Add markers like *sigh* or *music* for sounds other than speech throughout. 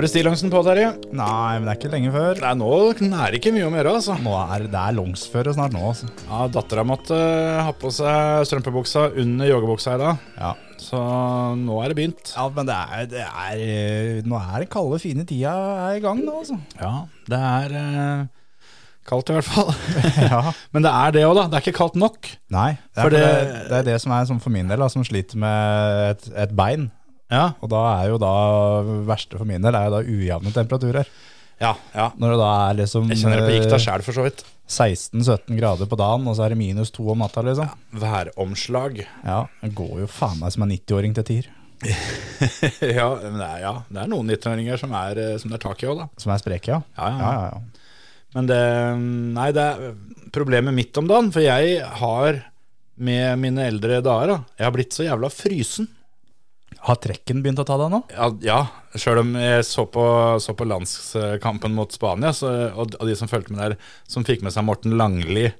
Har du stillongsen på, Terje? Nei, men det er ikke lenge før. Nei, nå er det ikke mye om å gjøre, altså. Nå er det er longsføre snart nå, altså. Ja, Dattera måtte eh, ha på seg strømpebuksa under joggebuksa i dag. Ja. Så nå er det begynt. ja, men det er, det er eh, Nå er den kalde, fine tida er i gang nå, altså. Ja, det er eh, kaldt i hvert fall. *laughs* Ja. Men det er det òg, da. Det er ikke kaldt nok. Nei, det er, For for det, det- det er det som er sånn for min del, da, som sliter med et, et bein. Ja, Og da er jo da verste for min del er jo da ujevne temperaturer. ja. ja. Når det da er liksom Jeg kjenner det på gikta eh, sjæl, for så vidt. 16-17 grader på dagen, og så er det minus to om natta, liksom. Væromslag. Ja, det går jo faen meg som en 90-åring til tier. *laughs* ja, er, ja, det er noen 19-åringer som, eh, som det er tak i òg, da. Som er spreke, ja. Ja, ja. ja, ja, ja. Men det Nei, det er problemet mitt om dagen. For jeg har med mine eldre dager da, Jeg har blitt så jævla frysen. Har trekken begynt å ta deg nå? Ja, ja sjøl om jeg så på, så på landskampen mot Spania, så, og, og de som fulgte med der, som fikk med seg Morten Langli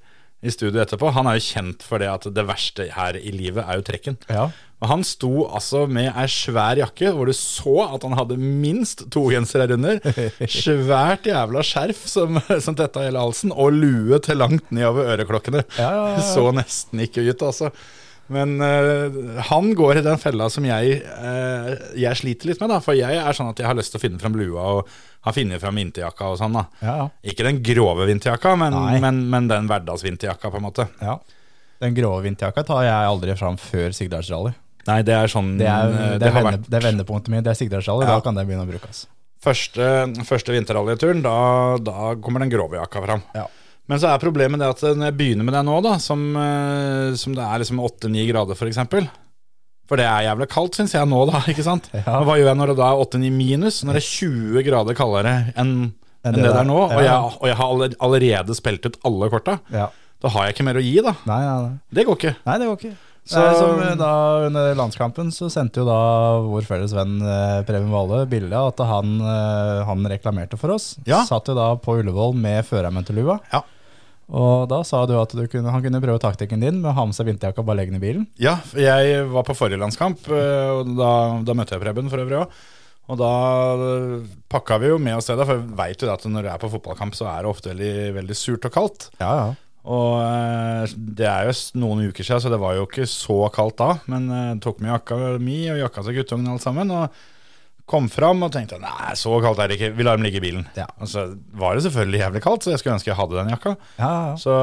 i studio etterpå, han er jo kjent for det at det verste her i livet er jo trekken. Ja. Og han sto altså med ei svær jakke, hvor du så at han hadde minst to gensere under. *laughs* Svært jævla skjerf som, som tetta hele halsen, og lue til langt nedover øreklokkene. Ja, ja, ja. Så nesten ikke ut, altså. Men uh, han går i den fella som jeg, uh, jeg sliter litt med, da. For jeg er sånn at jeg har lyst til å finne fram lua og har funnet fram vinterjakka og sånn, da. Ja, ja. Ikke den grove vinterjakka, men, men, men den hverdagsvinterjakka, på en måte. Ja. Den grove vinterjakka tar jeg aldri fram før Sigdalsrally. Nei, det er sånn Det er, eh, det er, har vende, vært det er vendepunktet mitt. Det er Sigdalsrally. Da kan det begynne å brukes. Første, første vinterrallyturen, da, da kommer den grove jakka fram. Ja. Men så er problemet det at når jeg begynner med det nå, da, som, eh, som det er liksom 8-9 grader f.eks. For, for det er jævlig kaldt, syns jeg nå, da. *laughs* ikke sant? Ja. Hva gjør jeg når det da er 8-9 minus? Når det er 20 grader kaldere enn enn det, det der. er nå, og, jeg, og jeg har allerede spilt ut alle korta, Ja. da har jeg ikke mer å gi, da. Nei, nei, nei. Det går ikke. nei, det går ikke. Så- Nei, som eh, da Under landskampen så sendte jo da vår felles venn eh, Preben Vale bilde av at han, eh, han reklamerte for oss. Ja. Satt jo da på Ullevål med førermentelua. Ja. Og da sa du at du kunne, han kunne prøve taktikken din med å ha med seg vinterjakka og bare legge den i bilen. Ja, jeg var på forrige landskamp, eh, og da, da møtte jeg Preben for øvrig òg. Og da pakka vi jo med oss det, for jeg veit jo at når du er på fotballkamp, så er det ofte veldig, veldig surt og kaldt. Ja, ja. Og eh, det er jo noen uker siden, så det var jo ikke så kaldt da. Men jeg tok med jakka mi og jakka til guttungen alt sammen. Og kom fram og tenkte nei, så kaldt er det ikke, vi lar dem ligge i bilen. Ja. Og så var det selvfølgelig jævlig kaldt, så jeg skulle ønske jeg hadde den jakka. ja, ja. Så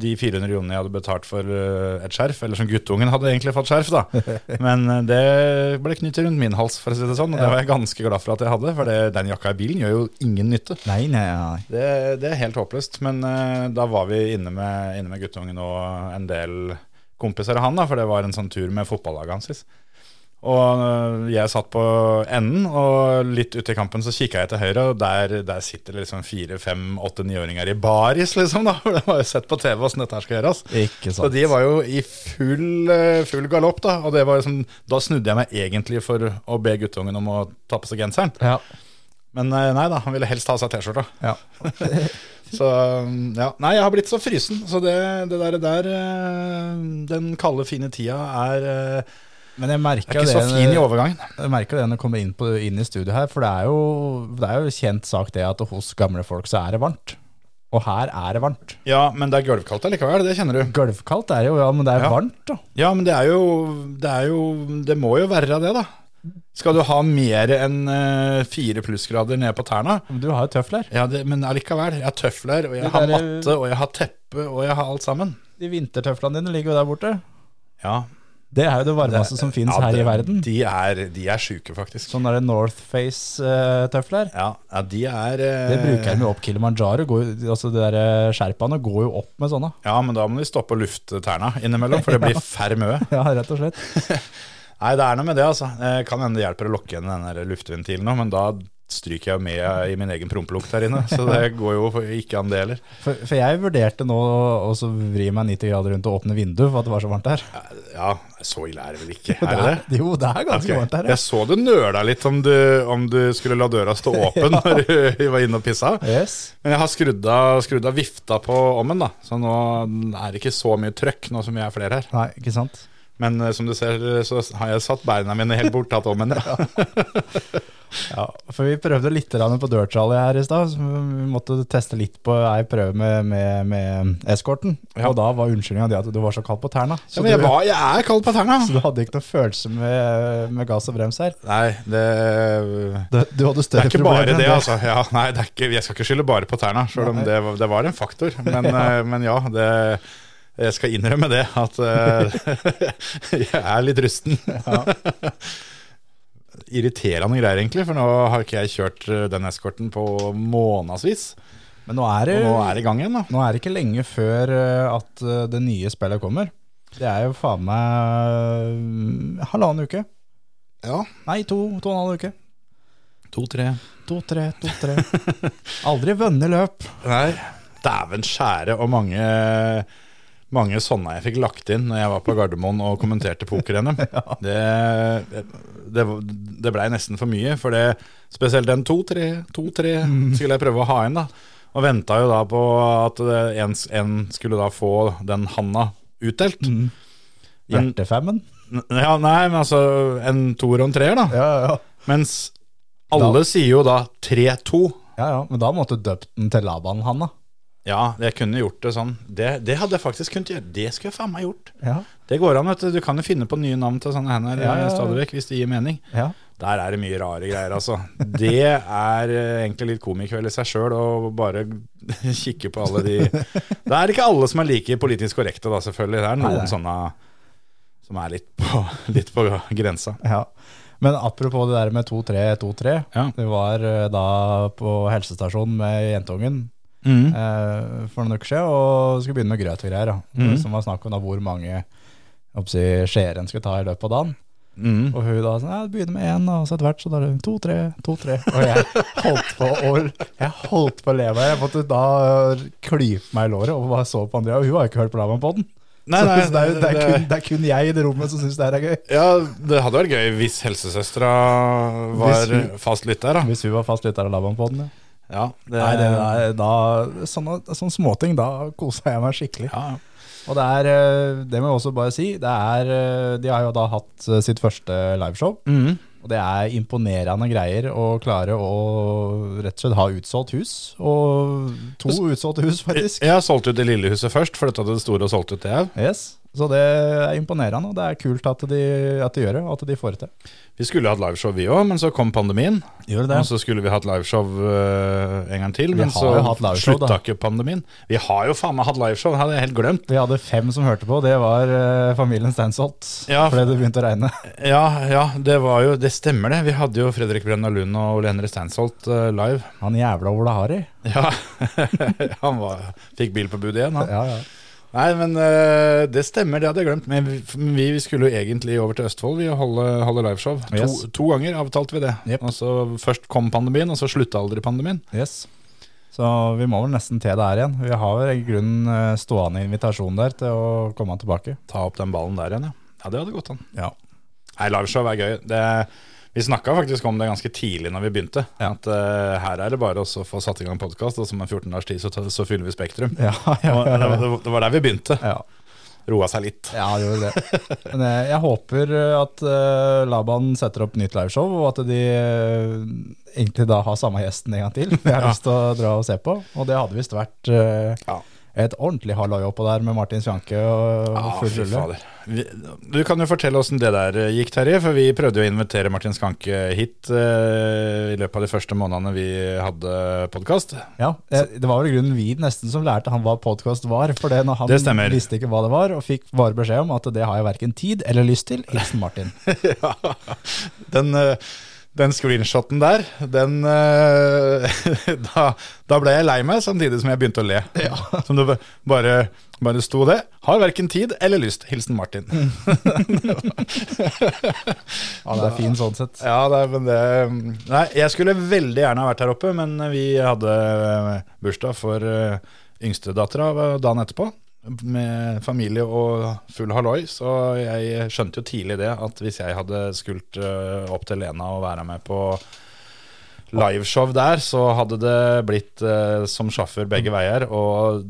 de 400 kronene jeg hadde betalt for eh, et skjerf, eller som guttungen hadde egentlig fått skjerf, da. *laughs* Men eh, det ble knyttet rundt min hals, for å si det sånn. Og det var jeg ganske glad for at jeg hadde, for det, den jakka i bilen gjør jo ingen nytte. Nei, nei, nei. Det, det er helt håpløst. Men uh, da var vi inne med, inne med guttungen og en del kompiser av han, da, for det var en sånn tur med fotballaget hans. Og øh, jeg satt på enden, og litt ute i kampen så kikka jeg til høyre, og der, der sitter det liksom fire, fem, åtte, niåringer i baris, liksom. da, *laughs* For de har jo sett på TV åssen dette her skal gjøres. Ikke sant. Så de var jo i full, øh, full galopp, da. Og det var liksom, da snudde jeg meg egentlig for å be guttungen om å ta på seg genseren. Ja. Men øh, nei da, han ville helst ha seg T-skjorta. ja. *laughs* Så ja, Nei, jeg har blitt så frysen. Så det, det der, der eh, Den kalde, fine tida er, eh, Men jeg er ikke det så fin i overgangen. Jeg merker det når jeg kommer inn, på, inn i studio her, for det er, jo, det er jo kjent sak det at hos gamle folk så er det varmt. Og her er det varmt. Ja, men det er gulvkaldt allikevel, det kjenner du. Gulvkaldt er det jo, ja, men det er Ja. varmt, da. Ja, men det er jo Det, er jo, det må jo være det, da. Skal du ha mer enn eh, fire plussgrader nede på tærne? Du har jo tøfler. Ja, det, men allikevel. Jeg har tøfler, og jeg Det har der- matte, og jeg har teppe, og jeg har alt sammen. De vintertøflene dine ligger jo der borte. Ja, Det er jo det varmeste som fins ja, her i verden. De er, de er sjuke, faktisk. Sånn er North Face-tøfler. Ja, ja, de er eh, Det bruker de jo opp Kilimanjaro. Går, altså de der eh, Sherpaene går jo opp med sånne. Ja, men da må de stoppe å lufte tærne innimellom, for det blir *laughs* færre mø. *laughs* Ja, rett og slett. *laughs* Nei, det er noe med det, altså. Det kan hende det hjelper å lokke igjen den luftventilen nå, men da stryker jeg med i min egen prompelukt her inne. Så det *laughs* går jo ikke an, det heller. For, for jeg vurderte nå å vri meg 90 grader rundt og åpne vinduet for at det var så varmt her. Ja, så ille er det vel ikke? *laughs* Er det det? Jo, det er ganske okay. varmt her. Ja. Jeg så du nøla litt om du, om du skulle la døra stå *laughs* åpen når du var inne og pissa. Yes. Men jeg har skrudd av, skrudd av vifta på ommen, da. Så nå er det ikke så mye trøkk nå som vi er flere her. Nei, ikke sant? Men eh, som du ser, så har jeg satt beina mine helt bortatt om *laughs* Ja. *laughs* Ja, for vi prøvde litt på dirtrally her i stad. Vi måtte teste litt på ei prøve med, med, med eskorten. Ja. Og da var unnskyldninga at du var så kald på tærne. Så, Ja, men jeg, du- var, jeg er kald på tærne. så du hadde ikke noe følelse med, med gass og brems her. Nei, det Du, hadde Det er ikke bare det, altså. Ja, nei, det ikke, jeg skal ikke skylde bare på tærne, selv om det, det var en faktor. Men *laughs* ja, men ja det, jeg skal innrømme det, at eh, *laughs* jeg er litt rusten. *laughs* Irriterende greier, egentlig, for nå har ikke jeg kjørt eh, den eskorten på månedsvis. Men nå er, det, Og nå er det i gang igjen, da. nå er det ikke lenge før eh, at det nye spillet kommer. Det er jo faen meg mm, halvannen uke. Ja. Nei, to, to og en halv uke. To-tre. To-tre, to-tre. Aldri vunnet løp. Nei, dæven skjære og mange mange sånne jeg fikk lagt inn når jeg var på Gardermoen og kommenterte poker-NM. *laughs* Det, det, det blei nesten for mye, for det, spesielt den 2-3, 2-3 skulle jeg prøve å ha inn. da Og venta jo da på at en, en skulle da få den handa utdelt. Mm. Hjertefemmen. ja, nei, men altså en toer og en treer, da. Ja, ja. Mens alle sier jo da 3-2. Ja, ja, men da måtte du døpt den til Laban-Hanna. Ja, jeg kunne gjort det sånn. Det, det hadde jeg faktisk kunnet gjøre. Det skulle jeg faen meg gjort. Ja, Det går an, vet du. Du kan jo finne på nye navn til sånne hender Ja, ja, stadig vekk, hvis det gir mening. ja. Der er det mye rare greier, altså. Det er eh, egentlig litt komikveld i seg sjøl å bare *laughs* kikke på alle de Det er ikke alle som er like politisk korrekte, da, selvfølgelig. Det er noen Nei, nei. sånne som er litt på, *laughs* litt på grensa. ja. Men apropos det der med 2-3-2-3. Ja. Det var eh, da på helsestasjonen med jentungen Mm. eh, for noen uker siden og skulle begynne med grøt og greier. Mhm. Som var snakk om da hvor mange jeg si, skjeer en skulle ta i løpet av dagen. Mm. Og hun da sånn, det begynner med én, og så etter hvert så da er det to, tre, to, tre. Og jeg holdt på å, jeg holdt på å leve. Jeg måtte da klype meg i låret og bare så på Andrea, og hun har ikke hørt på Laban på den. Nei, nei, det, er, det, er kun, det er kun jeg i det rommet som syns det her er gøy. Ja, det hadde vært gøy hvis helsesøstera var Hvis hun- fast lytter, da. Hvis hun var fast lytter av Laban på den. Ja. Ja, det, Nei, det, er- da, sånne, sånne småting, da kosa jeg meg skikkelig. ja, Og det er, eh, det må jeg også bare si, det er, eh, de har jo da hatt eh, sitt første liveshow. Mm. Og det er imponerende greier å klare å rett og slett ha utsolgt hus. Og to utsolgte hus, faktisk. Jeg har solgt ut det lille huset først, flytta til det store og solgt ut det. Yes. Så det er imponerende, og det er kult at de, at de gjør det, og at de får det til. Vi skulle hatt liveshow vi òg, men så kom pandemien. Gjør Og så skulle vi hatt liveshow øh, en gang til, Vi men så slutta ikke pandemien. Vi har jo faen meg hatt liveshow, det hadde jeg helt glemt. Vi hadde fem som hørte på, det var eh, familien Stensholt. Ja. Fordi det begynte å regne. Ja, ja, det var jo Det stemmer, det. Vi hadde jo Fredrik Brenna Lund og Ole Henry Stansholt øh, live. Han jævla Ola Harry. Ja, *laughs* han var, fikk bil på budet igjen, han. Ja, ja. Nei, men uh, det stemmer, det hadde jeg glemt. Men vi, vi, skulle jo egentlig over til Østfold vi holde, holde liveshow. Yes. To, to ganger avtalte vi det. Yep. Og så Først kom pandemien, og så slutta aldri pandemien. Yes. Så vi må vel nesten til der igjen. Vi har vel i grunnen eh, stående invitasjon der til å komme tilbake. Ta opp den ballen der igjen, ja. Ja, det hadde gått an. Ja. Nei, liveshow er gøy. Det, vi snakka faktisk om det ganske tidlig når vi begynte. At uh, her er det bare å få satt i gang podkast, og som en 14 dagers tid så, så fyller vi Spektrum. Ja, ja, ja, det, ja. var- det var der vi begynte. ja. Roa seg litt. Ja, det gjorde det. Men jeg, jeg håper eh, at uh, Laban setter opp nytt liveshow, og at de uh, egentlig da har samme gjesten en gang til. Jeg har Ja. lyst til å dra og se på. Og det hadde visst vært uh, Ja. Et ordentlig halloi oppå der med Martin Sjanke og ah, full rulle. du kan jo fortelle åssen det der eh, gikk, Terje. For vi prøvde jo å invitere Martin Skanke hit eh, i løpet av de første månedene vi hadde podkast. Ja, eh, Det var vel grunnen vi nesten som lærte han hva podkast var. For det når han Det visste ikke hva det var, og fikk bare beskjed om at det har jeg verken tid eller lyst til. Hilsen Martin. *laughs* ja, den, eh, den screenshoten der, den eh, *laughs* da, da ble jeg lei meg, samtidig som jeg begynte å le. Som det bare, bare sto det. Har verken tid eller lyst. Hilsen Martin. *laughs* Ja, det er fin sånn sett. Ja, det, men det Nei, jeg skulle veldig gjerne ha vært her oppe, men vi hadde bursdag for uh, yngstedattera dagen etterpå. Med familie og full halloi, så jeg skjønte jo tidlig det at hvis jeg hadde skult eh, opp til Lena og være med på liveshow der, så hadde det blitt eh, som sjåfør begge veier, og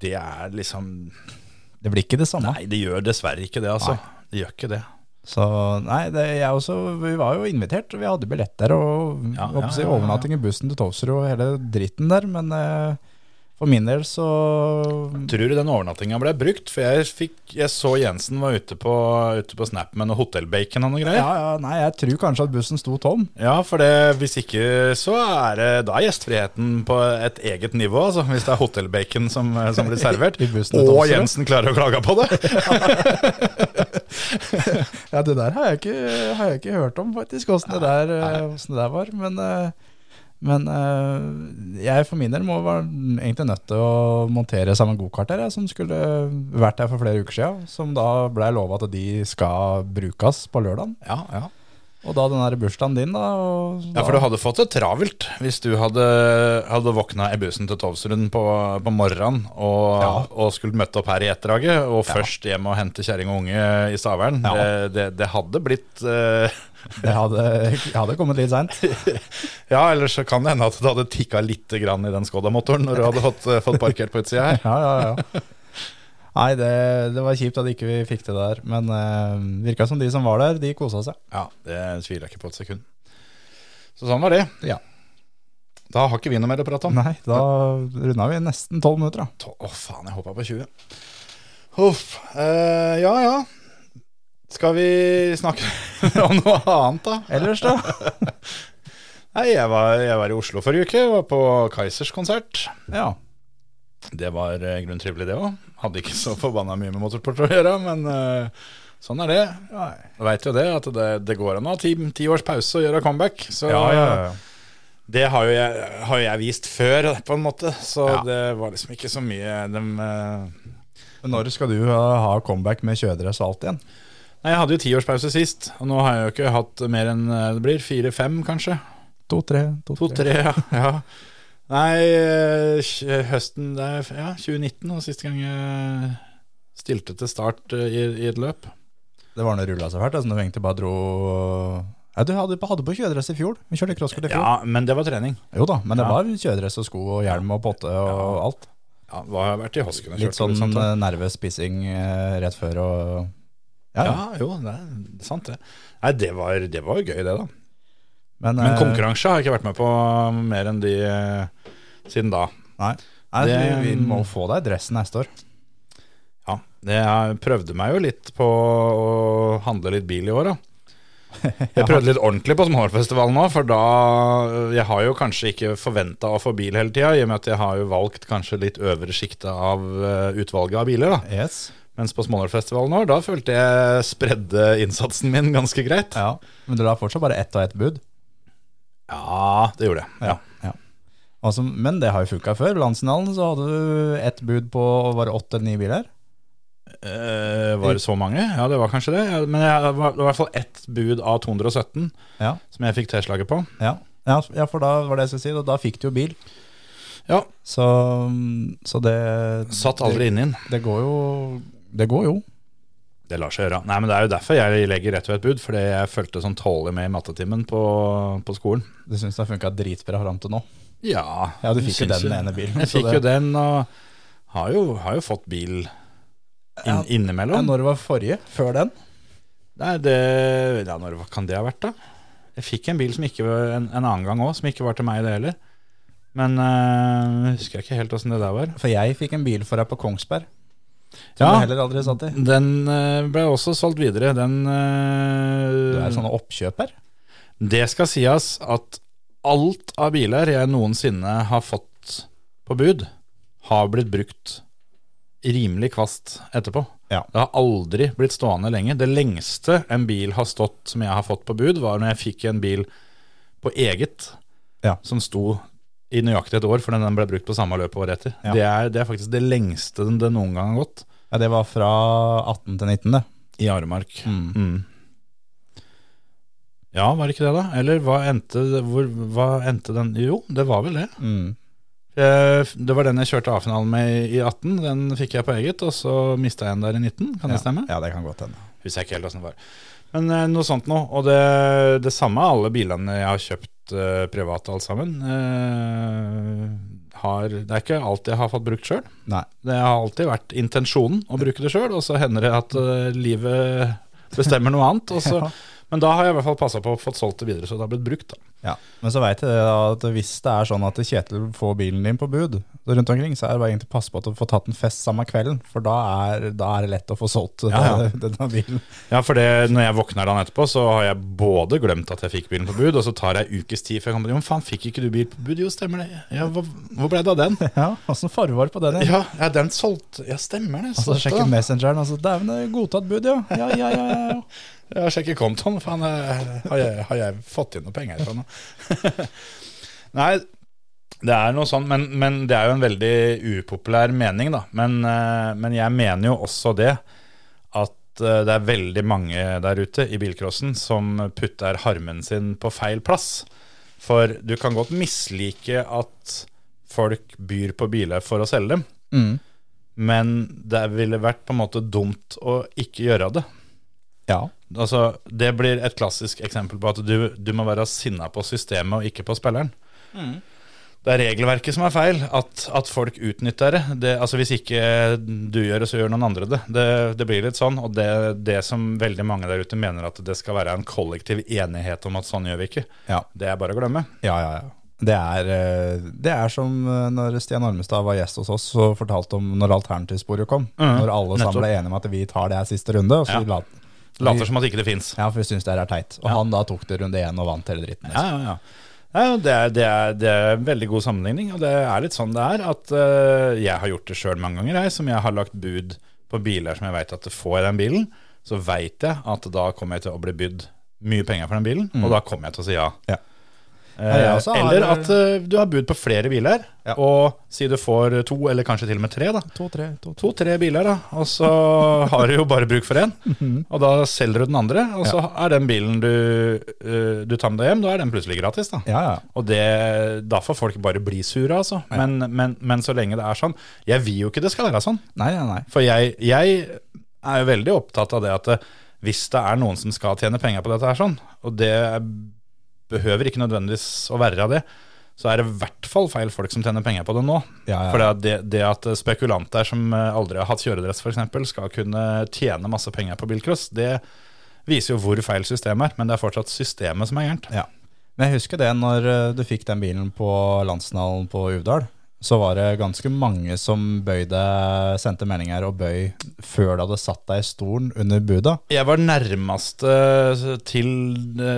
det er liksom Det blir ikke det samme. Nei, det gjør dessverre ikke det, altså. Det gjør ikke det. Så nei, det, jeg også, vi var jo invitert, vi hadde billetter og Ja, ja, ja, overnatting i bussen til Towser og hele dritten der, men eh, for min del så Tror du den overnattinga ble brukt? For jeg, fikk, jeg så Jensen var ute på, ute på Snap med noe hotellbacon og noe greier. ja, ja, Nei, jeg tror kanskje at bussen sto tom. Ja, for det, hvis ikke så er det Da er gjestfriheten på et eget nivå, altså. Hvis det er hotellbacon som, som blir servert. *laughs* I bussen og tomser. Jensen klarer å klage på det! *laughs* Ja, det der har jeg ikke, har jeg ikke hørt om, faktisk, åssen det, eh, det der var. Men, eh, men eh, jeg for min del må være egentlig nødt til å montere sammen gokart her, som skulle vært her for flere uker siden. Som da ble lova at de skal brukes på lørdagen. Ja, ja. Og da den der bursdagen din, da. Og Ja, for du hadde fått det travelt hvis du hadde, hadde våkna i bussen til Tovsrud på, på morgenen og, og skulle møtt opp her i etterdraget, og først hjem og hente kjerring og unge i Stavern. Ja. Det, det, det hadde blitt uh... *laughs* Det hadde, hadde kommet litt seint. *laughs* Ja, ellers så kan det hende at det hadde tikka litt grann i den Skoda-motoren når du hadde fått, fått parkert på utsida her. Ja, ja, ja. Nei, det, det var kjipt at ikke vi fikk det der. Men uh, virka som de som var der, de kosa seg. Ja, det tviler jeg ikke på et sekund. Så sånn var det. Ja. Da har ikke vi noe mer å prate om. Nei, da runda vi nesten tolv minutter, da. Å, faen, jeg hoppa på 20. Huff. eh, ja, ja. Skal vi snakke *laughs* om noe annet, da? Ellers, da? *laughs* Nei, jeg var, jeg var i Oslo forrige uke. Var på Kaizers konsert. Ja. Det var i grunnen trivelig, det òg. Hadde ikke så forbanna mye med motorsport å gjøre, men eh, sånn er det. Du veit jo det, at det, det går an å ha ti, ti års pause og gjøre comeback. Så Ja, ja, ja. det har jo, jeg, har jo jeg vist før, på en måte. Så Ja. det var liksom ikke så mye de, eh, Men når skal du ha, comeback med kjøredress og alt igjen? Nei, jeg hadde jo tiårspause sist, og nå har jeg jo ikke hatt mer enn eh, det blir fire-fem, kanskje. To-tre. To, To-tre, ja. ja. Nei, eh, høsten det er, ja, 2019 og siste gang jeg stilte til start eh, i, i et løp. Det var det rulla så fælt, altså, når du egentlig bare dro Ja, du hadde, hadde på kjøredress i fjor. Vi kjørte crosskart i fjor. Ja, men det var trening. Jo da, men det Ja. var kjøredress og sko og hjelm og potte og alt. Ja, hva har jeg vært i Hosken og Litt sånn og nervøs eh, eh, rett før og Ja, ja. Ja, jo, det er sant det. Nei, det var, det var gøy det, da. Men, Men eh, konkurranse har jeg ikke vært med på mer enn de eh, siden da. Nei, nei Det- vi, vi må få deg dressen neste år. Ja, jeg prøvde meg jo litt på å handle litt bil i år, da. *laughs* Jeg prøvde litt ordentlig på Småhårfestivalen nå, for da Jeg har jo kanskje ikke forventa å få bil hele tida, i og med at jeg har jo valgt kanskje litt øvre sjiktet av eh, utvalget av biler, da. Yes. Mens på Småhårfestivalen nå, da følte jeg spredde innsatsen min ganske greit. Ja, Men du har fortsatt bare ett og ett bud? Ja, det gjorde jeg. Ja. ja. Altså, men det har jo funka før. Landsfinalen så hadde du ett bud på var det åtte eller ni biler. Eh, var det så mange? Ja, det var kanskje det. Men jeg, det var i hvert fall ett bud av 217 Ja, som jeg fikk T-slaget på. ja. ja, for da var det jeg skulle si, og da fikk du jo bil. Ja, Så, så det Satt aldri inn i den. Det, det går jo Det går jo. Det lar seg gjøre. Nei, men Det er jo derfor jeg legger rett ved et bud, fordi jeg fulgte sånn tålelig med i mattetimen på, på skolen. Du syns det har funka dritbra fram til nå? Ja, Ja, du fikk jo den ene bilen, Jeg fikk det- jo den, og har jo, har jo fått bil inn, Ja. Ja, innimellom. når var forrige? Før den? Nei, det, ja, når kan det ha vært, da? Jeg fikk en bil som ikke var en, en annen gang òg, som ikke var til meg, det heller. Men øh, husker jeg ikke helt åssen det der var. For jeg fikk en bil for deg på Kongsberg. Som Ja. heller aldri satt i. Den øh, ble også solgt videre. Den øh, Du er sånn oppkjøper. Det skal sies at alt av biler jeg noensinne har fått på bud, har blitt brukt rimelig kvast etterpå. Ja. Det har aldri blitt stående lenge. Det lengste en bil har stått som jeg har fått på bud, var når jeg fikk en bil på eget Ja. som sto i nøyaktig et år, for den ble brukt på samme løp året etter. Ja. Det, er, det er faktisk det lengste den det noen gang har gått Ja, det var fra 18 til 19, det. i Aremark. Mm. Mm. Ja, var det ikke det, da? Eller hva endte, hvor, hva endte den Jo, det var vel det. Mm. Jeg, Det var den jeg kjørte A-finalen med i 18. Den fikk jeg på eget, og så mista jeg den der i 19. Kan det stemme? Ja, det kan godt hende. Husker jeg ikke helt åssen det var. Men eh, noe sånt noe. Og det, det samme alle bilene jeg har kjøpt eh, privat, alt sammen. Uh, har, det er ikke alt jeg har fått brukt sjøl. Det har alltid vært intensjonen å bruke det sjøl, og så hender det at uh, livet bestemmer noe annet. Og så, *laughs* Ja. Men da har jeg i hvert fall passa på å få solgt det videre, så det har blitt brukt. da. Ja, Men så veit jeg det at hvis det er sånn at Kjetil får bilen din på bud rundt omkring, så er det bare egentlig å passe på at du får tatt en fest samme kvelden, for da er, da er det lett å få solgt Ja, ja. *laughs* denne bilen. Ja, for det, når jeg våkner dagen etterpå, så har jeg både glemt at jeg fikk bilen på bud, og så tar jeg ukes tid før jeg kommer til Jo, faen, fikk ikke du bil på bud? Jo, stemmer det. Ja, hvor, hvor ble det av den? *laughs* Ja, Åssen farge var det på den? Ja, Ja, den solgt? Ja, stemmer det. Og så sjekker. Messengeren, og så dæven, det er godtatt bud, ja. Ja, ja, ja. ja, har sjekker kontoen. Faen, eh, har jeg, har jeg fått inn noe penger fra nå? *laughs* Nei, det er noe sånn, men, men det er jo en veldig upopulær mening, da. Men, eh, men jeg mener jo også det at eh, det er veldig mange der ute i bilcrossen som putter harmen sin på feil plass. For du kan godt mislike at folk byr på biler for å selge dem, Mm. men det ville vært på en måte dumt å ikke gjøre det. Ja. Altså, det blir et klassisk eksempel på at du, du må være sinna på systemet og ikke på spilleren. Det er regelverket som er feil, at, at folk utnytter det. det. Altså Hvis ikke du gjør det, så gjør noen andre det. Det, det blir litt sånn. Og det, det som veldig mange der ute mener at det skal være en kollektiv enighet om at sånn gjør vi ikke, Ja. det er bare å glemme. Ja, ja, ja. Det er, eh, det er som eh, når Stian Armestad var gjest hos oss og fortalte om når alternativsporet kom. Mm, Når alle sammen ble enige om at vi tar det her siste runde. Og så Ja. Lat, Later som at ikke det fins. ja, for vi syns det her er teit. Og Ja. han da tok det runde én og vant hele dritten. Ja, Liksom. ja, ja. det, er, det, er, det er en veldig god sammenligning, og det er litt sånn det er. At uh, jeg har gjort det sjøl mange ganger, jeg, som jeg har lagt bud på biler som jeg veit at det får i den bilen. Så veit jeg at da kommer jeg til å bli bydd mye penger for den bilen, og da kommer jeg til å si ja. Ja. Eh, Ja, jeg har- eller at eh, du har bud på flere biler, Ja. og si du får to, eller kanskje til og med tre. da To, tre, to, to. To-tre biler, da, og så *laughs* har du jo bare bruk for én. Og da selger du den andre, og så er den bilen du, eh, du tar med deg hjem, da er den plutselig gratis. da Ja, ja. Og det, da får folk bare bli sure, altså. Men, men, men så lenge det er sånn Jeg vil jo ikke det skal være sånn. Nei, nei, nei. For jeg, jeg er jo veldig opptatt av det at eh, hvis det er noen som skal tjene penger på dette her sånn, og det behøver ikke nødvendigvis å være av det, så er det i hvert fall feil folk som tjener penger på det nå. Ja, ja. For det, det at spekulanter som eh, aldri har hatt kjøredress f.eks., skal kunne tjene masse penger på bilcross, det viser jo hvor feil systemet er. Men det er fortsatt systemet som er gærent. Ja. Men jeg husker det når eh, du fikk den bilen på landsfinalen på Uvdal. Så var det ganske mange som bøyde, sendte meldinger og bøy før du hadde satt deg i stolen under buda. Jeg var nærmeste til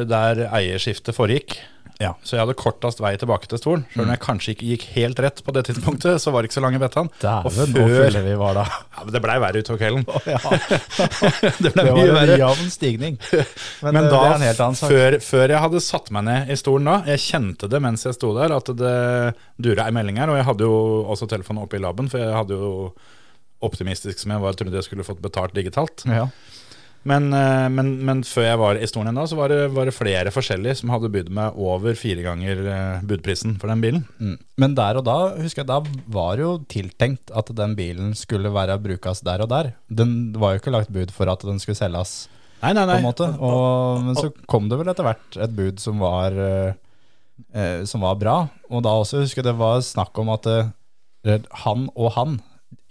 der eierskiftet foregikk. Ja. Så jeg hadde kortest vei tilbake til stolen. Selv om jeg kanskje ikke gikk helt rett på det tidspunktet, så var det ikke så lang i Bettan. Og før... hvor før fulle vi var da. ja, men Det blei verre utover kvelden. Ja, *laughs* det ble det mye var en verre. jevn stigning. *laughs* Men, Men eh, da, det før, før jeg hadde satt meg ned i stolen da, jeg kjente det mens jeg sto der, at det dura ei melding her. Og jeg hadde jo også telefonen oppe i laben, for jeg hadde jo optimistisk som jeg var, trodde jeg skulle fått betalt digitalt. Ja. Men, eh, men, men før jeg var i stolen da, så var det, var det flere forskjellige som hadde budt meg over fire ganger eh, budprisen for den bilen. Mm. Men der og da, husker jeg, da var det jo tiltenkt at den bilen skulle være brukes der og der. Den var jo ikke lagt bud for at den skulle selges, Nei, nei, på nei. en måte. Og, men så kom det vel etter hvert et bud som var, eh, eh, som var bra. Og da også husker jeg det var snakk om at eh, han og han,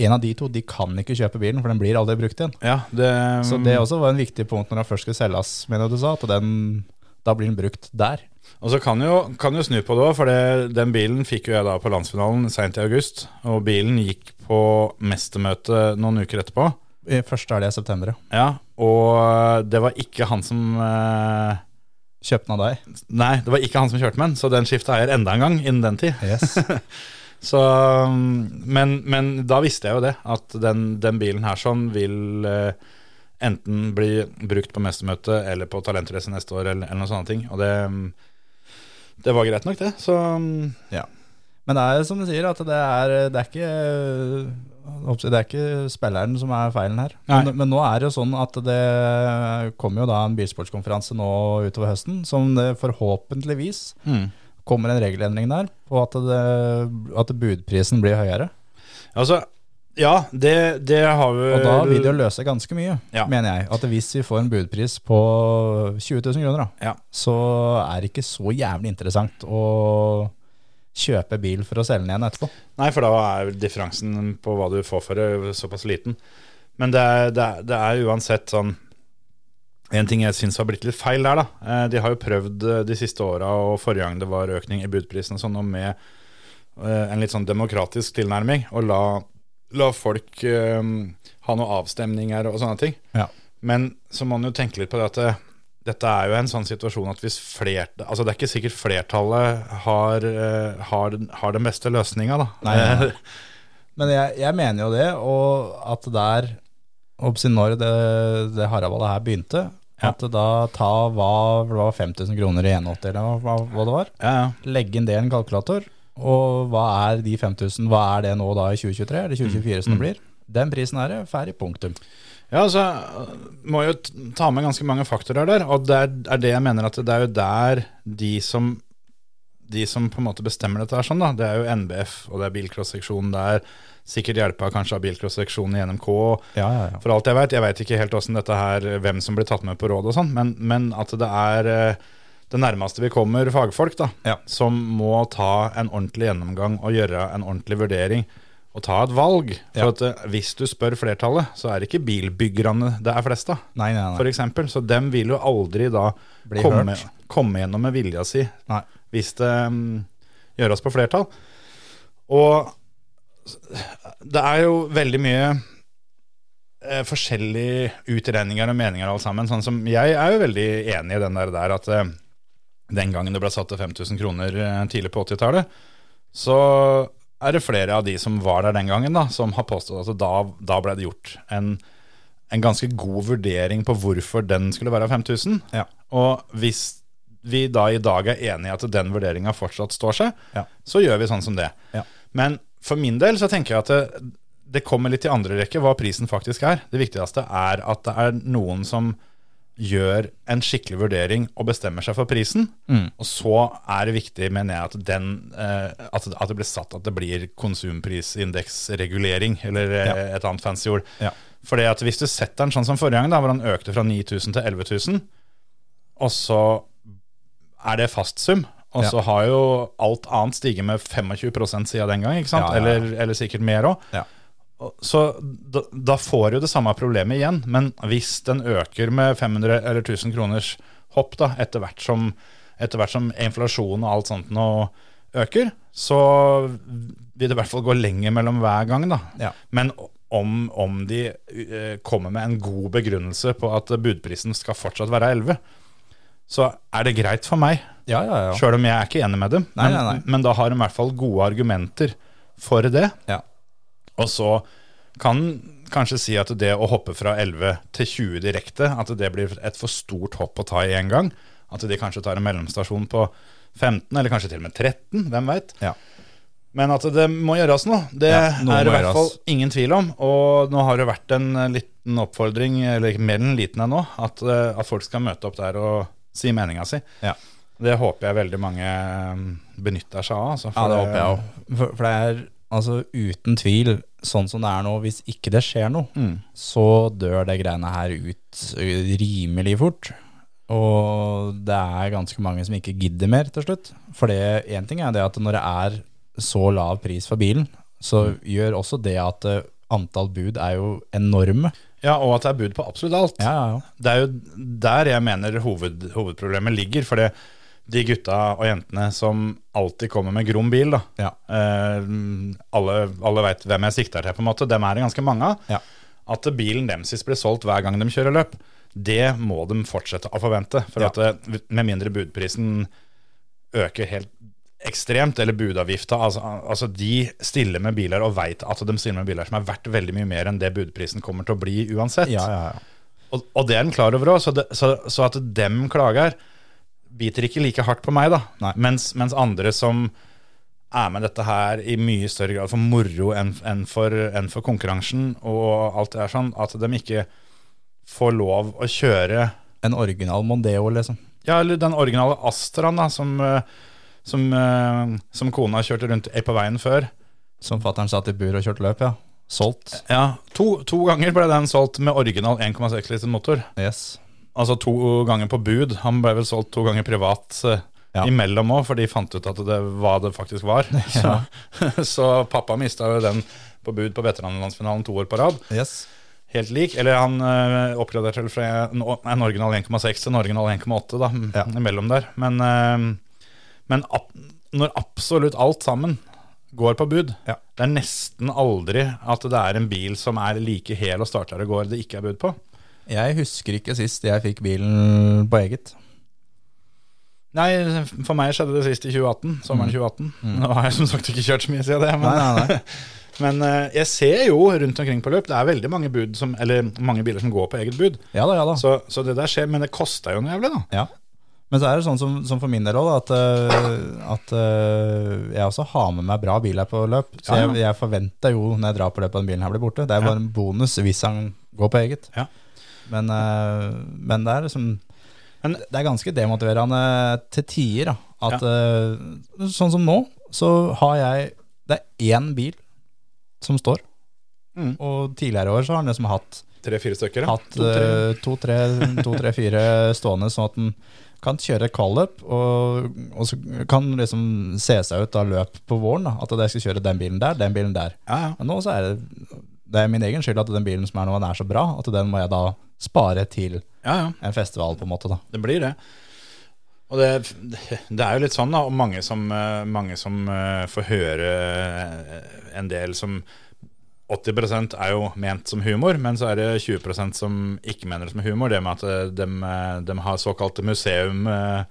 en av de to, de kan ikke kjøpe bilen, for den blir aldri brukt igjen. Ja, det, Så det også var en viktig punkt når den først skulle selges, mener du sa, at den, da blir den brukt der. Og så kan jo, kan jo snu på det òg, for det, den bilen fikk jo jeg da på landsfinalen seint i august. Og bilen gikk på mestermøte noen uker etterpå. I Første er det i september, ja. Ja, Og det var ikke han som eh, Kjøpte den av deg. Nei, det var ikke han som kjørte med den, så den skifta eier enda en gang innen den tid. Yes. *laughs* Så, um, men, men da visste jeg jo det, at den, den bilen her sånn vil eh, enten bli brukt på mestermøte eller på talentrace neste år, eller, eller noen sånne ting. Og det, um, det var greit nok, det. Så um, Ja. Men det er som du sier, at det er, det er ikke det er ikke spilleren som er feilen her. Men, men nå er det jo sånn at det kommer jo da en bilsportskonferanse nå utover høsten, som det forhåpentligvis kommer en regelendring der på at, det, at budprisen blir høyere. altså, ja, det, det har vi Og da vil det jo løse ganske mye, Ja. mener jeg. At hvis vi får en budpris på 20 000 kroner, da, Ja. så er det ikke så jævlig interessant å kjøpe bil for å selge den igjen etterpå. Nei, for da er differansen på hva du får for det, såpass liten. Men det er, det er, det er uansett sånn En ting jeg syns har blitt litt feil der, da. Eh, De har jo prøvd eh, de siste åra, og forrige gang det var økning i budprisen og sånn, og med eh, en litt sånn demokratisk tilnærming, å la, la folk um, ha noen avstemninger og sånne ting. Ja. Men så må man jo tenke litt på det at det, dette er jo en sånn situasjon at hvis flert, altså det er ikke sikkert flertallet har, har, har den beste løsninga, da. Nei, nei, nei. Men jeg, jeg mener jo det, og at der når det, det Haraballet her begynte. At da ta hva det var 5000 kroner i 81, eller hva, hva, det var, Ja, ja. legge inn det i en kalkulator, og hva er de 5000, hva er det nå da i 2023, eller 2024 som det blir? Den prisen er det, ferdig, punktum. Ja, altså, må jo ta med ganske mange faktorer der, og det er, er det jeg mener at det er jo der de som de som på en måte bestemmer dette her sånn da, det er jo NBF, og det er bilcrossseksjonen der, sikkert hjelpa kanskje av bilcross-seksjonen i NMK, Ja, ja, ja. for alt jeg vet, jeg vet ikke helt dette her, hvem som blir tatt med på råd og sånn, men, men at det er eh, det nærmeste vi kommer fagfolk da, Ja. som må ta en ordentlig gjennomgang og gjøre en ordentlig vurdering, og ta et valg. For Ja. at eh, hvis du spør flertallet, så er det ikke bilbyggerne det er flest av, Nei, nei, for eksempel. Så dem vil jo aldri da komme, komme gjennom med vilja si, nei. Hvis det mm, gjøres på flertall. Og det er jo veldig mye eh, forskjellige utregninger og meninger alle sammen. Sånn som jeg er jo veldig enig i den der, der at eh, den gangen det ble satt til 5000 kroner eh, tidlig på 80-tallet, så er det flere av de som var der den gangen, da, som har påstått at da, da ble det gjort en, en ganske god vurdering på hvorfor den skulle være 5000. Ja. Og hvis vi da i dag er enig i at den vurderinga fortsatt står seg, Ja. så gjør vi sånn som det. Ja. Men for min del så tenker jeg at det, det kommer litt i andre rekke hva prisen faktisk er. Det viktigste er at det er noen som gjør en skikkelig vurdering og bestemmer seg for prisen. Mm. Og så er det viktig, mener jeg, at, den, eh, at, at det blir satt at det blir konsumprisindeksregulering, eller eh, Ja. et annet fancy ord. Ja. Fordi at hvis du setter den sånn som forrige gang, da, hvor han økte fra 9000 til 11 000, og så er det fastsum, og Ja. så har jo alt annet stiget med 25% siden den gang, ikke sant? Ja, ja, ja. Eller, eller sikkert mer òg. Ja. Så da, da får du det samme problemet igjen, men hvis den øker med 500 eller 1000 kroners hopp da, etter hvert som, etter hvert som inflasjon og alt sånt nå øker, så vil det i hvert fall gå lenger mellom hver gang. da. Ja. Men om, om de eh, kommer med en god begrunnelse på at budprisen skal fortsatt være 11, så er det greit for meg, Ja, ja, ja. sjøl om jeg er ikke enig med dem. Nei, men, nei, nei. men da har de i hvert fall gode argumenter for det. Ja. Og så kan kanskje si at det å hoppe fra 11 til 20 direkte, at det blir et for stort hopp å ta i én gang. At de kanskje tar en mellomstasjon på 15, eller kanskje til og med 13, hvem veit. Ja. Men at det må gjøres nå, det Ja, er i hvert fall gjøres. ingen tvil om. Og nå har det vært en liten oppfordring, eller mer enn liten ennå, at, eh, at folk skal møte opp der og si meninga si. Ja. Det håper jeg veldig mange eh, benytter seg av. Altså, Ja, det håper jeg òg. For, for det er altså uten tvil sånn som det er nå, hvis ikke det skjer noe, Mm. så dør det greiene her ut rimelig fort. Og det er ganske mange som ikke gidder mer til slutt. For én ting er det at når det er så lav pris for bilen, så gjør også det at antall bud er jo enorme. Ja, og at det er bud på absolutt alt. Ja, ja, ja. Det er jo der jeg mener hoved, hovedproblemet ligger. For de gutta og jentene som alltid kommer med grom bil, da. Ja. Eh, alle alle veit hvem jeg sikter til, på en måte. Dem er det ganske mange av. Ja. At bilen deres blir solgt hver gang de kjører løp, det må de fortsette å forvente. For at det, med mindre budprisen øker helt ekstremt, eller budavgifta. Altså, altså De stiller med biler og veit at de stiller med biler som er verdt veldig mye mer enn det budprisen kommer til å bli uansett. Ja, ja, ja. Og, og det er den klar over òg, så, så, så at dem klager, biter ikke like hardt på meg, da. Mens, mens andre som er med dette her i mye større grad for moro enn enn for, enn for konkurransen og alt det er sånn, at de ikke får lov å kjøre En original Mondeo, liksom. Ja, eller den originale Astraen da, som, eh, som, eh, som kona kjørte rundt på veien før. Som fattern satt i bur og kjørte løp, ja. Solgt. Ja, to, to ganger ble den solgt med original 1,6 liter motor. Yes. Altså to ganger på bud. Han ble vel solgt to ganger privat eh, Ja. imellom òg, for de fant ut at det hva det faktisk var. *laughs* Så, *laughs* så pappa mista jo den på bud på veteranlandsfinalen to år på rad. Yes. Helt lik. Eller han øh, oppgraderte vel fra en, en original 1,6 til en original 1,8 da, m- Ja. imellom der. Men, øh, men når absolutt alt sammen går på bud Ja. Det er nesten aldri at det er en bil som er like hel og starter og går det ikke er bud på. Jeg husker ikke sist jeg fikk bilen på eget. Nei, for meg skjedde det sist i 2018, sommeren 2018. Nå har jeg som sagt ikke kjørt så mye siden det. Men, Mm. Nei, nei, nei. *laughs* men øh, jeg ser jo rundt omkring på løp, det er veldig mange, bud som, eller mange biler som går på eget bud. Ja da, ja da. Så, så det der skjer, men det koster jo noe jævlig, da. Ja. Men så er det sånn som, som for min del òg, at, øh, at øh, jeg også har med meg bra bil her på løp. Så jeg, jeg forventer jo når jeg drar på løp at den bilen her blir borte. Det er bare en bonus hvis han går på eget. Ja. Men, øh, men det er liksom Men- Det er ganske demotiverende til tider. Da. At Sånn som nå, så har jeg Det er én bil som står. Mm. Og tidligere år så har han liksom hatt Tre-fire stykker, ja. hatt eh, to, tre, to, tre, stående, sånn at den kan kjøre kvalløp, og, og så kan liksom se seg ut av løp på våren. Da, at jeg skal kjøre den bilen der, den bilen der. Ja, ja. Men nå så er det, det er min egen skyld at den bilen som er nå, den er så bra, at den må jeg da spare til ja, ja. en festival, på en måte. da. Det blir det. Og det, det er jo litt sånn, da, og mange som, eh, mange som eh, får høre eh, en del som 80% er jo ment som humor, men så er det 20% som ikke mener det som humor. Det med at eh, de, eh, de har såkalte museum eh,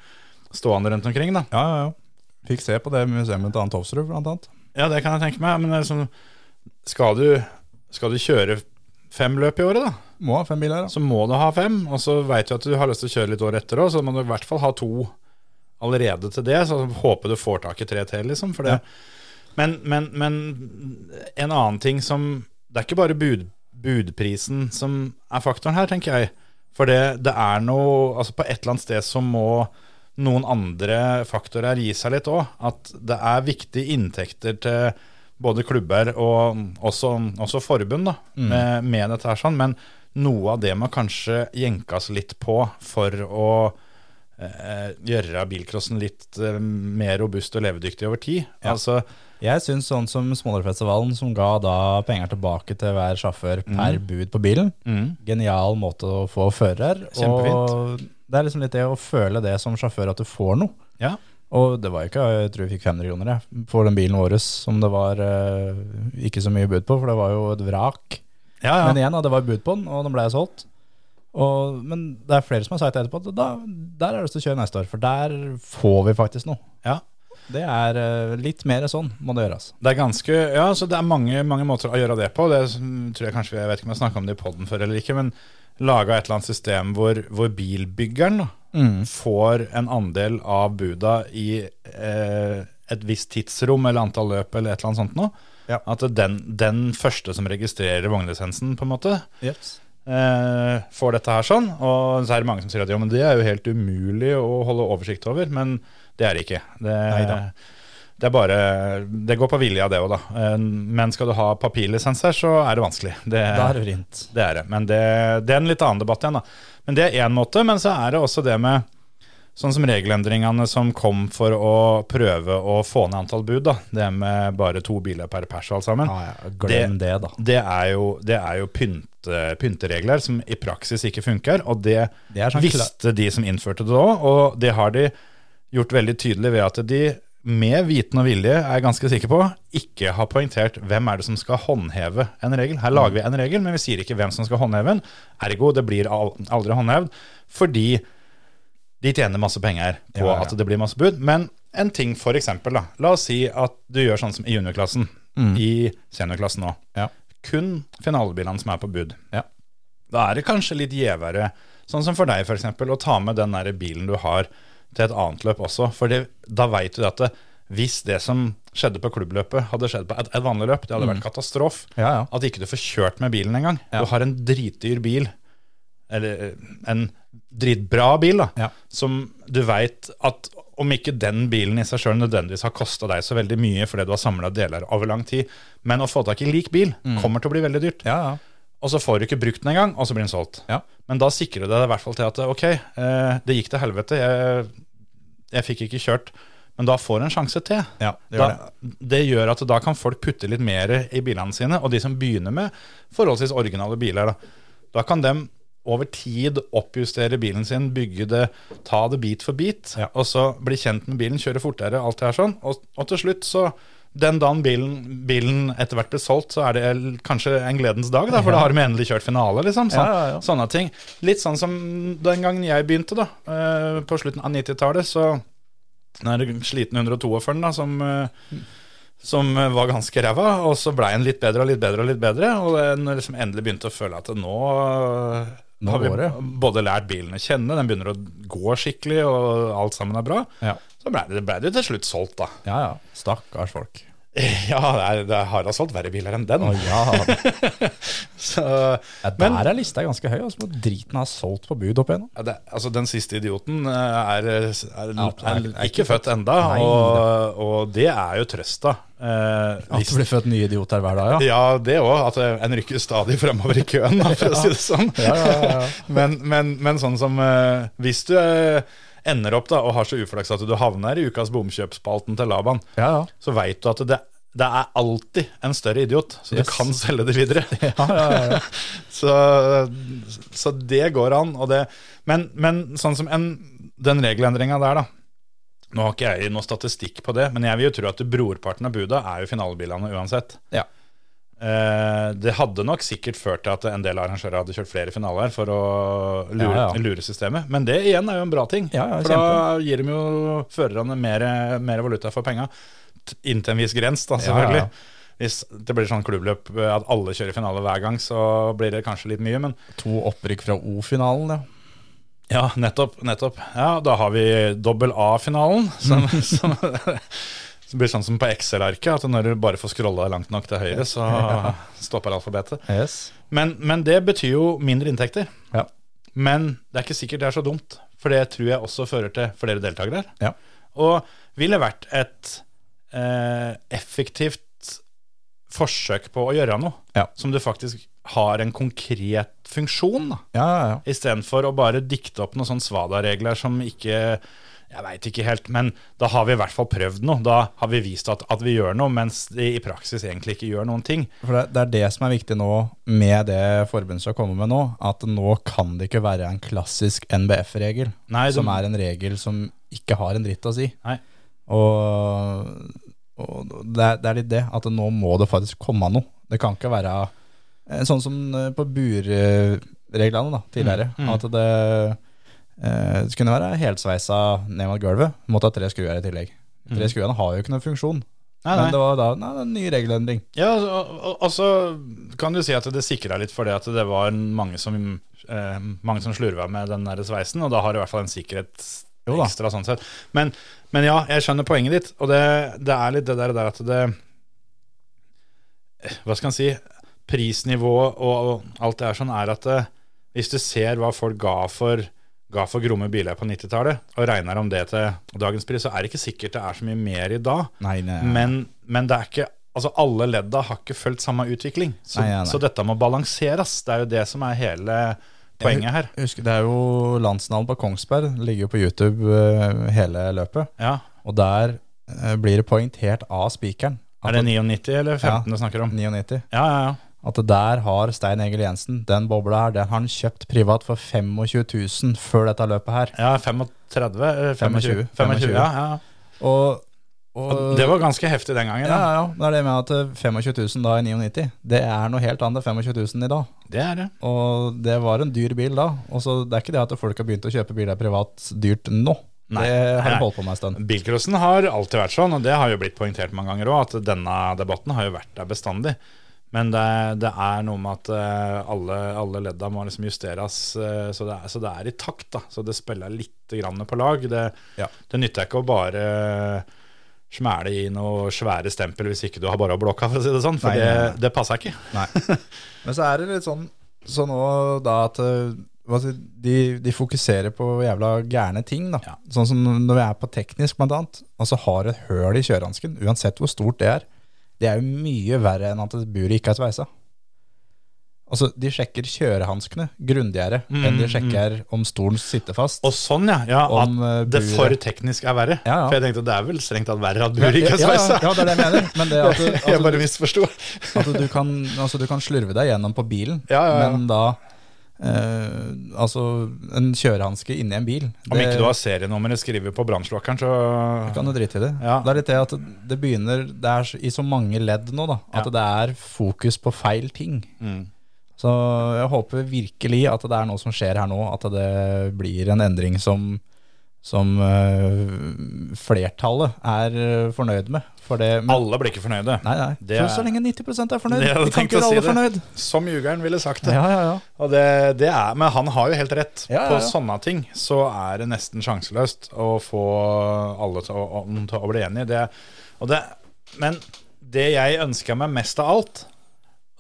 stående rundt omkring. da. Ja, ja, ja. Fikk se på det museet til Ann Tofsrud, blant annet. Ja, det kan jeg tenke meg. Men sånn, skal, du, skal du kjøre fem løp i året, da? Må ha fem biler, da. så må du ha fem, og så veit du at du har lyst til å kjøre litt år etter òg, så må du i hvert fall ha to allerede til det. Så håper du får tak i tre til, liksom. For det. Men, men, men en annen ting som Det er ikke bare bud, budprisen som er faktoren her, tenker jeg. For det, det er noe Altså, på et eller annet sted så må noen andre faktorer gi seg litt òg. At det er viktige inntekter til både klubber og også, også forbund da, med, med dette her sånn. Men noe av det må kanskje jenkes litt på for å eh, gjøre bilcrossen litt eh, mer robust og levedyktig over tid. Ja. Altså, Jeg syns sånn som Smålerfestivalen, som ga da penger tilbake til hver sjåfør per bud på bilen, mm, genial måte å få fører. Kjempefint. Og det er liksom litt det å føle det som sjåfør, at du får noe. ja. Og det var ikke, jeg tror vi fikk 500 kroner jeg, for den bilen vår, som det var eh, ikke så mye bud på, for det var jo et vrak. Ja, ja. Men igjen, da, det var bud på den, og den ble solgt. Og, men det er flere som har sagt etterpå at da, der har jeg lyst til å kjøre neste år, for der får vi faktisk noe. ja. Det er eh, litt mer sånn må det gjøres. Det er ganske, ja, så det er mange, mange måter å gjøre det på. Det tror Jeg kanskje, jeg vet ikke om jeg snakka om det i poden før eller ikke, men laga et eller annet system hvor, hvor bilbyggeren da, får en andel av buda i eh, et visst tidsrom eller antall løp eller et eller annet sånt noe. Ja. At den, den første som registrerer vognlisensen, på en måte, Yes. eh, får dette her sånn. Og så er det mange som sier at jo, men det er jo helt umulig å holde oversikt over. Men det er det ikke. Det, det er bare Det går på vilje av det òg, da. Eh, Men skal du ha papirlisenser, så er det vanskelig. Det, Da er det vrient. det er det. Men det, det er en litt annen debatt igjen, da. Men det er én måte. Men så er det også det med Sånn som regelendringene som kom for å prøve å få ned antall bud. da Det med bare to biler per pers og alt sammen. Ja, ja, glem det, da. Det er jo, det er jo pynte, pynteregler som i praksis ikke funker, og det, Det sånn visste de som innførte det òg, og det har de gjort veldig tydelig ved at de med viten og vilje, er jeg ganske sikker på, ikke har poengtert hvem er det som skal håndheve en regel. Her lager vi en regel, men vi sier ikke hvem som skal håndheve den. Ergo, det blir aldri håndhevd, fordi de tjener masse penger på Ja, ja. at det blir masse bud. Men en ting for eksempel, da. La oss si at du gjør sånn som i juniorklassen, i seniorklassen nå. Ja. Kun finalebilene som er på bud. Ja. Da er det kanskje litt gjevere, sånn som for deg f.eks., å ta med den der bilen du har til et annet løp også. For det, da veit du at det, hvis det som skjedde på klubbløpet, hadde skjedd på et, et vanlig løp, det hadde vært katastrof. Ja, ja. At ikke du får kjørt med bilen engang. Ja. Du har en dritdyr bil, eller en dritbra bil, da, Ja. som du veit at om ikke den bilen i seg sjøl nødvendigvis har kosta deg så veldig mye fordi du har samla deler over lang tid, men å få tak i lik bil kommer til å bli veldig dyrt. Ja, ja. Og så får du ikke brukt den engang, og så blir den solgt. Ja. Men da sikrer du deg i hvert fall til at ok, eh, det gikk til helvete, jeg, jeg fikk ikke kjørt, men da får du en sjanse til. Ja, det gjør da, det gjør at da kan folk putte litt mer i bilene sine, og de som begynner med forholdsvis originale biler, da, da kan de over tid oppjustere bilen sin, bygge det, ta det bit for bit, Ja. og så bli kjent med bilen, kjøre fortere, alt det her sånn, og, og til slutt så den dagen bilen, bilen etter hvert blir solgt, så er det kanskje en gledens dag, da, for da har de endelig kjørt finale, liksom. Sånn, Ja, ja. Sånne ting. Litt sånn som den gangen jeg begynte, da, eh, på slutten av 90-tallet, så den sliten 142-eren da, som, eh, som var ganske ræva, og så blei den litt bedre og litt bedre og litt bedre, og den liksom endelig begynte å føle at nå, Nå har vi går det. både lært bilen å kjenne, den begynner å gå skikkelig, og alt sammen er bra. Ja. Så blei det, ble det til slutt solgt, da. Ja, ja. Stakkars folk. *laughs* Ja, det, har da solgt verre biler enn den. Oh, ja. *laughs* Så, ja Men- der er lista ganske høy. Altså, må driten har solgt på bud opp igjen. Ja, altså Den siste idioten eh, er, er, er, er- er ikke født enda, Nei, og, og det er jo trøsta. Eh, At det blir født nye idioter hver dag, ja. ja, det òg. At eh, en rykker stadig fremover i køen, for å *laughs* si det sånn. Ja, ja, ja, ja. Men, men, men sånn som eh, Hvis du eh, ender opp da og har så uflaks at du havner i ukas bomkjøpsspalten til Laban, ja, ja. så veit du at det, det er alltid en større idiot, så Yes. du kan selge det videre. *laughs* ja, ja, ja. *laughs* Så, så det går an. Og det, men, men sånn som en, den regelendringa der, da. Nå har ikke jeg noe statistikk på det, men jeg vil jo tro at brorparten av buda er jo finalebilene uansett. Ja. Eh, det hadde nok sikkert ført til at en del arrangører hadde kjørt flere finaler for å lure, Ja, ja. lure systemet. Men det igjen er jo en bra ting. Ja, for da gir de jo førerne mer, mer valuta for penga. Inntil en viss grens, da, selvfølgelig. Hvis det blir sånn klubbløp eh, at alle kjører finale hver gang, så blir det kanskje litt mye, men To opprykk fra O-finalen, ja. ja, nettopp. nettopp. Ja, Da har vi dobbel A-finalen, som, *laughs* som, som blir sånn som på Excel-arket, at når du bare får scrolla langt nok til høyre, så *laughs* stopper alfabetet. Yes. Men, men det betyr jo mindre inntekter. Ja. Men det er ikke sikkert det er så dumt, for det tror jeg også fører til flere deltakere. Ja. Og ville vært et eh, effektivt forsøk på å gjøre noe Ja. som du faktisk har en konkret funksjon, da. Ja, ja, ja. Istedenfor å bare dikte opp noen sånne svada-regler som ikke Jeg veit ikke helt, men da har vi i hvert fall prøvd noe. Da har vi vist at, at vi gjør noe, mens de i praksis egentlig ikke gjør noen ting. For det, det er det som er viktig nå med det forbundet som kommer med nå, at nå kan det ikke være en klassisk NBF-regel, som er en regel som ikke har en dritt å si. Nei. Og, og det, er, det er litt det, at nå må det faktisk komme noe. Det kan ikke være eh, sånn som eh, på burreglene da, tidligere, Mm, mm. at det, det kunne være helsveisa ned mot gulvet, måtte ha tre skruer i tillegg. Tre skruene har jo ikke noen funksjon. Nei, Nei, Men det var da nei, en ny regelendring. Ja, og, og, så kan du si at det sikra litt for det at det var mange som, eh, mange som slurva med den der sveisen, og da har du i hvert fall en sikkerhet ekstra sånn sett. Men, men ja, jeg skjønner poenget ditt, og det, det er litt det der, der at det Hva skal en si? Prisnivået og, og alt det her sånn er at det, hvis du ser hva folk ga for ga for gromme biler på 90-tallet, og regner om det til dagens pris, så er det ikke sikkert det er så mye mer i dag. Nei, nei, Men, men det er ikke Altså alle ledda har ikke fulgt samme utvikling. Så, Nei, nei, nei. så dette må balanseres. Det er jo det som er hele poenget her. Husker, det er jo landsnavn på Kongsberg, ligger jo på YouTube eh, hele løpet. Ja. Og der eh, blir det poengtert av spikeren. Er det 99 eller 15 Ja. du snakker om? 99. Ja, ja, ja. At det der har Stein Egil Jensen, den bobla her, den har han kjøpt privat for 25 000 før dette løpet her. Ja, 35? eh, 25? 25, 25 ja, ja. Og, og, Og det var ganske heftig den gangen. ja, da. ja. Det er det med at eh, 25 000 da i 99, det er noe helt annet enn 25 000 i dag. Det er det. Og det var en dyr bil da. Og så Det er ikke det at folk har begynt å kjøpe biler privat dyrt nå. Nei. Det har de holdt på med en stund. Bilcrossen har alltid vært sånn, og det har jo blitt poengtert mange ganger òg, at denne debatten har jo vært der bestandig. Men det, det er noe med at eh, alle, alle ledda må liksom justeres, eh, så, det er, så det er i takt. da Så det spiller litt grann på lag. Det, Ja. det nytter ikke å bare smæle i noe svære stempel hvis ikke du har bare blokka, for å si det sånn. For Nei, nei, nei. det, passer ikke. *laughs* Men så er det litt sånn Så nå da at eh, de, de fokuserer på jævla gærne ting. da Ja. Sånn som når vi er på teknisk, blant annet. Altså har et høl i kjørehansken, uansett hvor stort det er. Det er jo mye verre enn at buret ikke er sveisa. Altså, De sjekker kjørehanskene grundigere enn de sjekker om stolen sitter fast. Og sånn, ja. ja Om, eh, at det buret- for teknisk er verre. Ja, ja. For jeg tenkte det er vel strengt tatt verre at buret ikke er sveisa. ja, det er det jeg mener. Men det *laughs* at du, jeg altså, bare misforsto. at du, kan, altså, du kan slurve deg gjennom på bilen, men da eh, Altså, en kjørehanske inni en bil Om ikke du har serienummeret skrevet på brannslokkeren, så kan du drite i det. Ja. Det er litt det at det begynner Det er i så mange ledd nå, da, at Ja. det er fokus på feil ting. Mm. Så jeg håper virkelig at det er noe som skjer her nå, at det blir en endring som som uh, flertallet er eh, fornøyd med. Det, men, Alle blir ikke fornøyde. nei, nei. Det er- så lenge 90 er fornøyd. Det Vi kan ikke gjøre si alle det. fornøyd. Som jugeren ville sagt det. Ja, ja, ja. Det, det er, men han har jo helt rett. På sånne ting så er det nesten sjanseløst å få alle til å, til å bli enige. Det, og det, men det jeg ønsker meg mest av alt,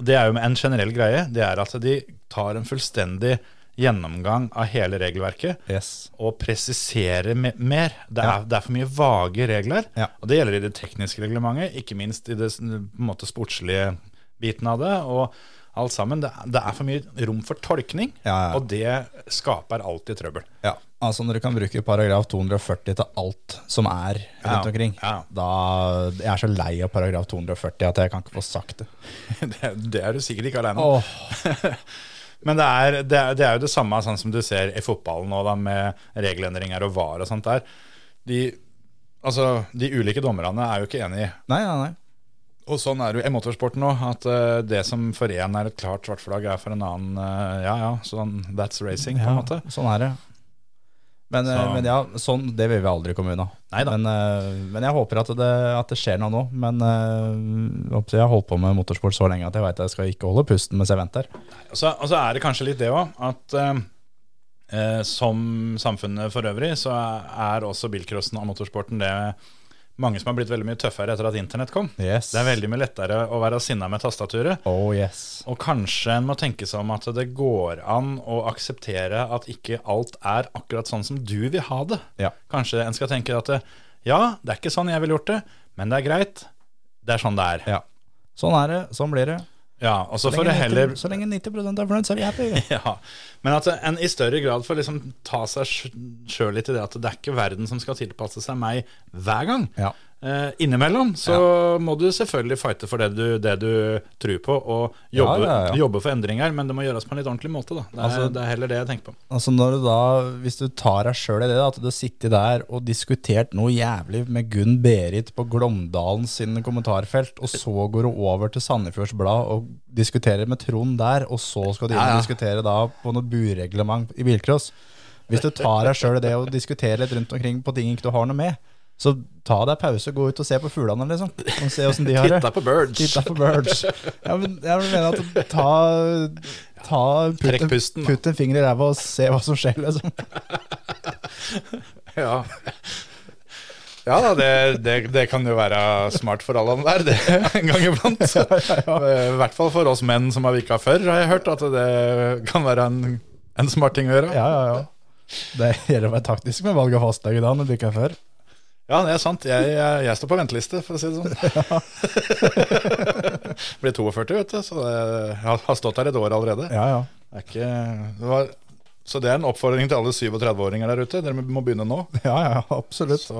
det er jo en generell greie, det er at de tar en fullstendig gjennomgang av hele regelverket Yes. og presisere mer. Det Ja. er, det er for mye vage regler. Ja. Og det gjelder i det tekniske reglementet, ikke minst i det måte sportslige biten av det. Og alt sammen. Det, det er for mye rom for tolkning, Ja, ja. og det skaper alltid trøbbel. Ja, altså når du kan bruke paragraf 240 til alt som er rundt Ja, omkring, ja. da Jeg er så lei av paragraf 240 at jeg kan ikke få sagt det. *laughs* Det, det er du sikkert ikke alene om. *laughs* Men det er, det, er, det er jo det samme sånn som du ser i fotballen nå, da, med regelendringer og VAR og sånt der. De, altså, de ulike dommerne er jo ikke enige. Nei, nei, nei. Og sånn er det jo i motorsporten òg, at uh, det som for én er et klart svart flagg, er for en annen uh, ja ja, sånn that's racing, på en måte. sånn er det. Men, eh, Så- men ja, sånn, det vil vi aldri komme unna. Men, eh, men jeg håper at det, at det skjer noe nå. Men eh, jeg har holdt på med motorsport så lenge at jeg vet jeg skal ikke holde pusten mens jeg venter. Og så, og så er det kanskje litt det òg, at eh, som samfunnet for øvrig, så er også bilcrossen og motorsporten det mange som har blitt veldig mye tøffere etter at internett kom. Yes. Det er veldig mye lettere å være sinna med tastaturet. Oh yes. Og kanskje en må tenke seg om at det går an å akseptere at ikke alt er akkurat sånn som du vil ha det. Ja. Kanskje en skal tenke at det, ja, det er ikke sånn jeg ville gjort det, men det er greit. Det er sånn det er. ja. Sånn er det. Sånn blir det. Ja, og så Så får lenge, heller 90, så lenge 90 er fornøyd, så er vi happy. *laughs* Ja, men at en i større grad får liksom ta seg sjøl litt i det at det er ikke verden som skal tilpasse seg meg hver gang. Ja. Eh, innimellom så må du selvfølgelig fighte for det du, det du tror på, og jobbe, Ja, ja, ja. jobbe for endringer, men det må gjøres på en litt ordentlig måte. Det, er, Altså- det er heller det jeg tenker på. Altså du da, Hvis du tar deg sjøl i det, da, at du sitter der og diskutert noe jævlig med Gunn Berit på Glåmdalen sin kommentarfelt, og så går du over til Sandefjords Blad og diskuterer med Trond der, og så skal du inn Ja, og ja. diskutere da på noe bureglement i bilcross. Hvis du tar deg sjøl i det og diskuterer litt rundt omkring på ting ikke du har noe med, så ta deg pause, gå ut og se på fuglene, liksom. Og se åssen de har det. Titta på birds. Titta på birds. Ja, men jeg mener at ta, ta putt, en- pusten, putt en finger i ræva og se hva som skjer, liksom. *laughs* Ja. Ja da, det, det, det kan jo være smart for alle der, det *laughs* en gang iblant. *laughs* I hvert fall for oss menn som har vika før, har jeg hørt at det kan være en, en smart ting å gjøre. Ja, ja, ja. Det gjelder å være taktisk med valg av fastlege da, når du ikke er før. Ja, det er sant. Jeg, jeg, jeg står på venteliste, for å si det sånn. *laughs* Blir 42, vet du, så jeg har stått her et år allerede. Ja, ja. Det er ikke, det var, så det er en oppfordring til alle 37-åringer der ute. Dere må begynne nå. *laughs* Ja, ja, absolutt. Så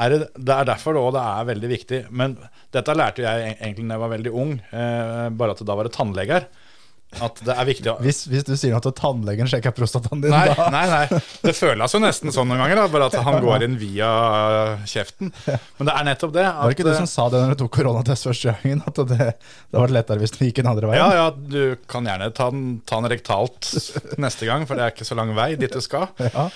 er det, det er derfor det, det er veldig viktig. Men dette lærte jeg e- egentlig da jeg var veldig ung, eh, bare at da var det tannleger. At det er viktig å Hvis, hvis du sier at tannlegen sjekker prostataen din, Nei, da nei, nei. Det føles jo nesten sånn noen ganger, da, bare at han *laughs* går inn via kjeften. Men det er nettopp det. Var det ikke du som sa det når du tok koronatest første gangen? At det, det var lettere hvis du gikk den andre veien? Ja, ja, du kan gjerne ta den, ta den rektalt neste gang, for det er ikke så lang vei dit du skal. *laughs* Ja.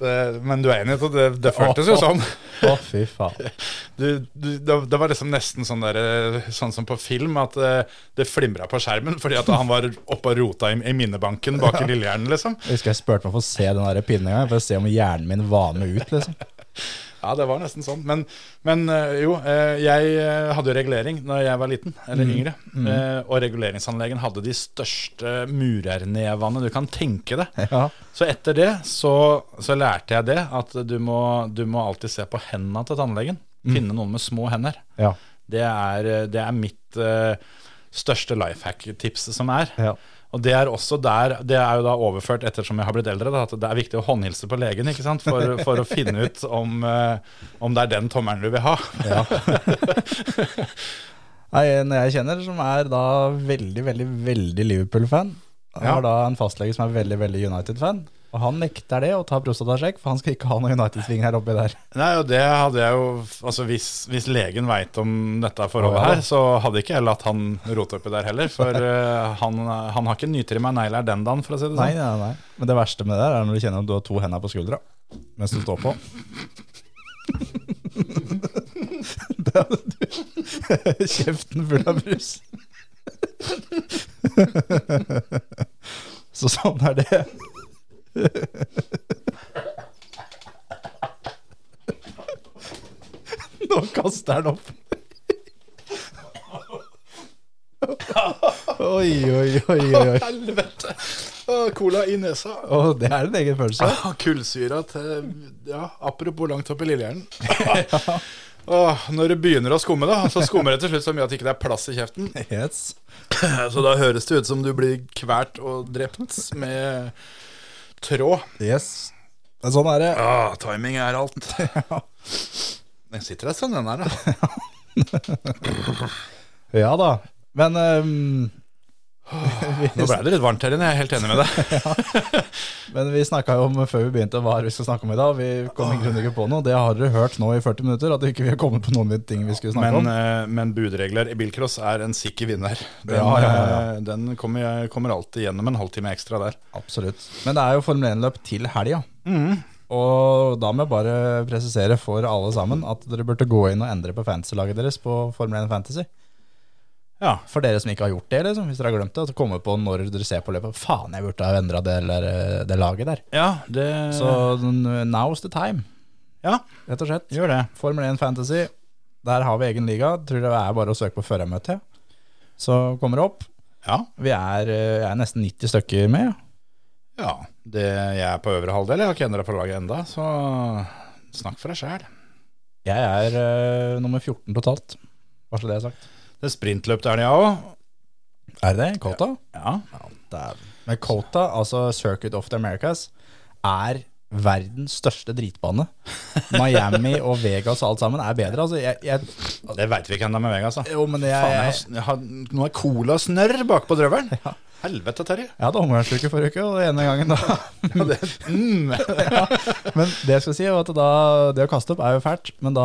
Men du er enig i at det, det føltes jo sånn? Å, fy faen. *laughs* Du, du, det, var liksom nesten sånn, der, eh, sånn som på film, at det, det flimra på skjermen fordi at han var oppe og rota i, i minnebanken bak i Lillehjernen, liksom. Jeg husker jeg spurte meg for å se den gang, for å se om hjernen min var med ut, liksom. *laughs* Ja, det var nesten sånn. Men, men eh, jo, eh, jeg eh, hadde jo regulering når jeg var liten, eller yngre. Mm. Og reguleringsanleggen hadde de største murernevene du kan tenke deg. Ja. Så etter det så, så lærte jeg det, at du må, du må alltid se på hendene til tannlegen. Finne noen med små hender. Ja. Det er, det er mitt uh, største life hack-tips som er. Ja. Og det er også der, det er jo da overført ettersom jeg har blitt eldre, da, at det er viktig å håndhilse på legen ikke sant? For, for å finne ut om, eh, om det er den tommelen du vil ha. Ja. *laughs* En jeg kjenner som er da veldig, veldig, veldig Liverpool-fan, har Ja. da en fastlege som er veldig, veldig United-fan. Og han nekter det å ta prostatasjekk, for han skal ikke ha noe United-sving her oppi der. Nei, og det hadde jeg jo Altså Hvis, hvis legen veit om dette forholdet her, så hadde ikke jeg latt han rote oppi der heller. For uh, *laughs* han, han har ikke nytrimma negler den dagen, for å si det sånn. nei, nei. Men det verste med det der er når du kjenner at du har to hender på skuldra mens du står på. *laughs* Da hadde du *laughs* Kjeften full av brus. Så sånn er det. *laughs* Nå kaster han opp. *laughs* Oi, oi, oi, oi. oi. Helvete! Cola i nesa. Oh, det er en egen følelse. Ah, Kullsyra til Ja, apropos langt opp i lillehjernen. *laughs* Åh, når det begynner å skumme, da, så skummer det til slutt så mye at det ikke er plass i kjeften. Yes. *clears throat* Så da høres det ut som du blir kvert og drept med tråd. Yes. Sånn er det. Ah, timing er alt. *laughs* Den sitter der sånn, den her, da. *laughs* Ja da. Men ehm, Nå ble det litt varmt her inne, jeg er helt enig med deg. *laughs* Men vi snakka jo om før vi begynte hva vi skal snakke om i dag. Vi kom i grunnen ikke på noe. Det har dere hørt nå i 40 minutter, at vi ikke har kommet på noen ting vi skulle snakke Men, om. eh, men budregler i bilcross er en sikker vinner. Den, Ja, ja, ja. eh, den kommer, kommer alltid gjennom en halvtime ekstra der. Absolutt. Men det er jo Formel 1-løp til helga. Og da må jeg bare presisere for alle sammen at dere burde gå inn og endre på fantasy-laget deres på Formel 1 Fantasy. Ja, For dere som ikke har gjort det, liksom, hvis dere har glemt det, at komme på når dere ser på løpet Faen, jeg burde ha endra det, det laget der. ja det Så now's the time, Ja, rett og slett. gjør det. Formel 1 Fantasy, der har vi egen liga. Tror det er bare å søke på førermøte. Så kommer det opp. Ja, Vi er, eh, er nesten 90 stykker med. ja det, jeg er på øvre halvdel. Jeg har ikke endra på laget enda, så snakk for deg sjæl. Jeg er uh, nummer 14 totalt. Bare så det er sagt. Det er sprintløp der, ja òg. Er det? Kota? Ja. Men Kota, altså Circuit of the Americas, er verdens største dritbane. Miami og Vegas og alt sammen er bedre. Altså, jeg, jeg, Det veit vi ikke ennå med Vegas. Da. jo, men jeg, Faen, jeg, har, har noe colasnørr bakpå drøvelen. Helvete, Terje. jeg hadde omgangsuke forrige uke, og den ene gangen da Ja, det, mm. *laughs* Men det jeg skal si, er at da, det å kaste opp er jo fælt, men da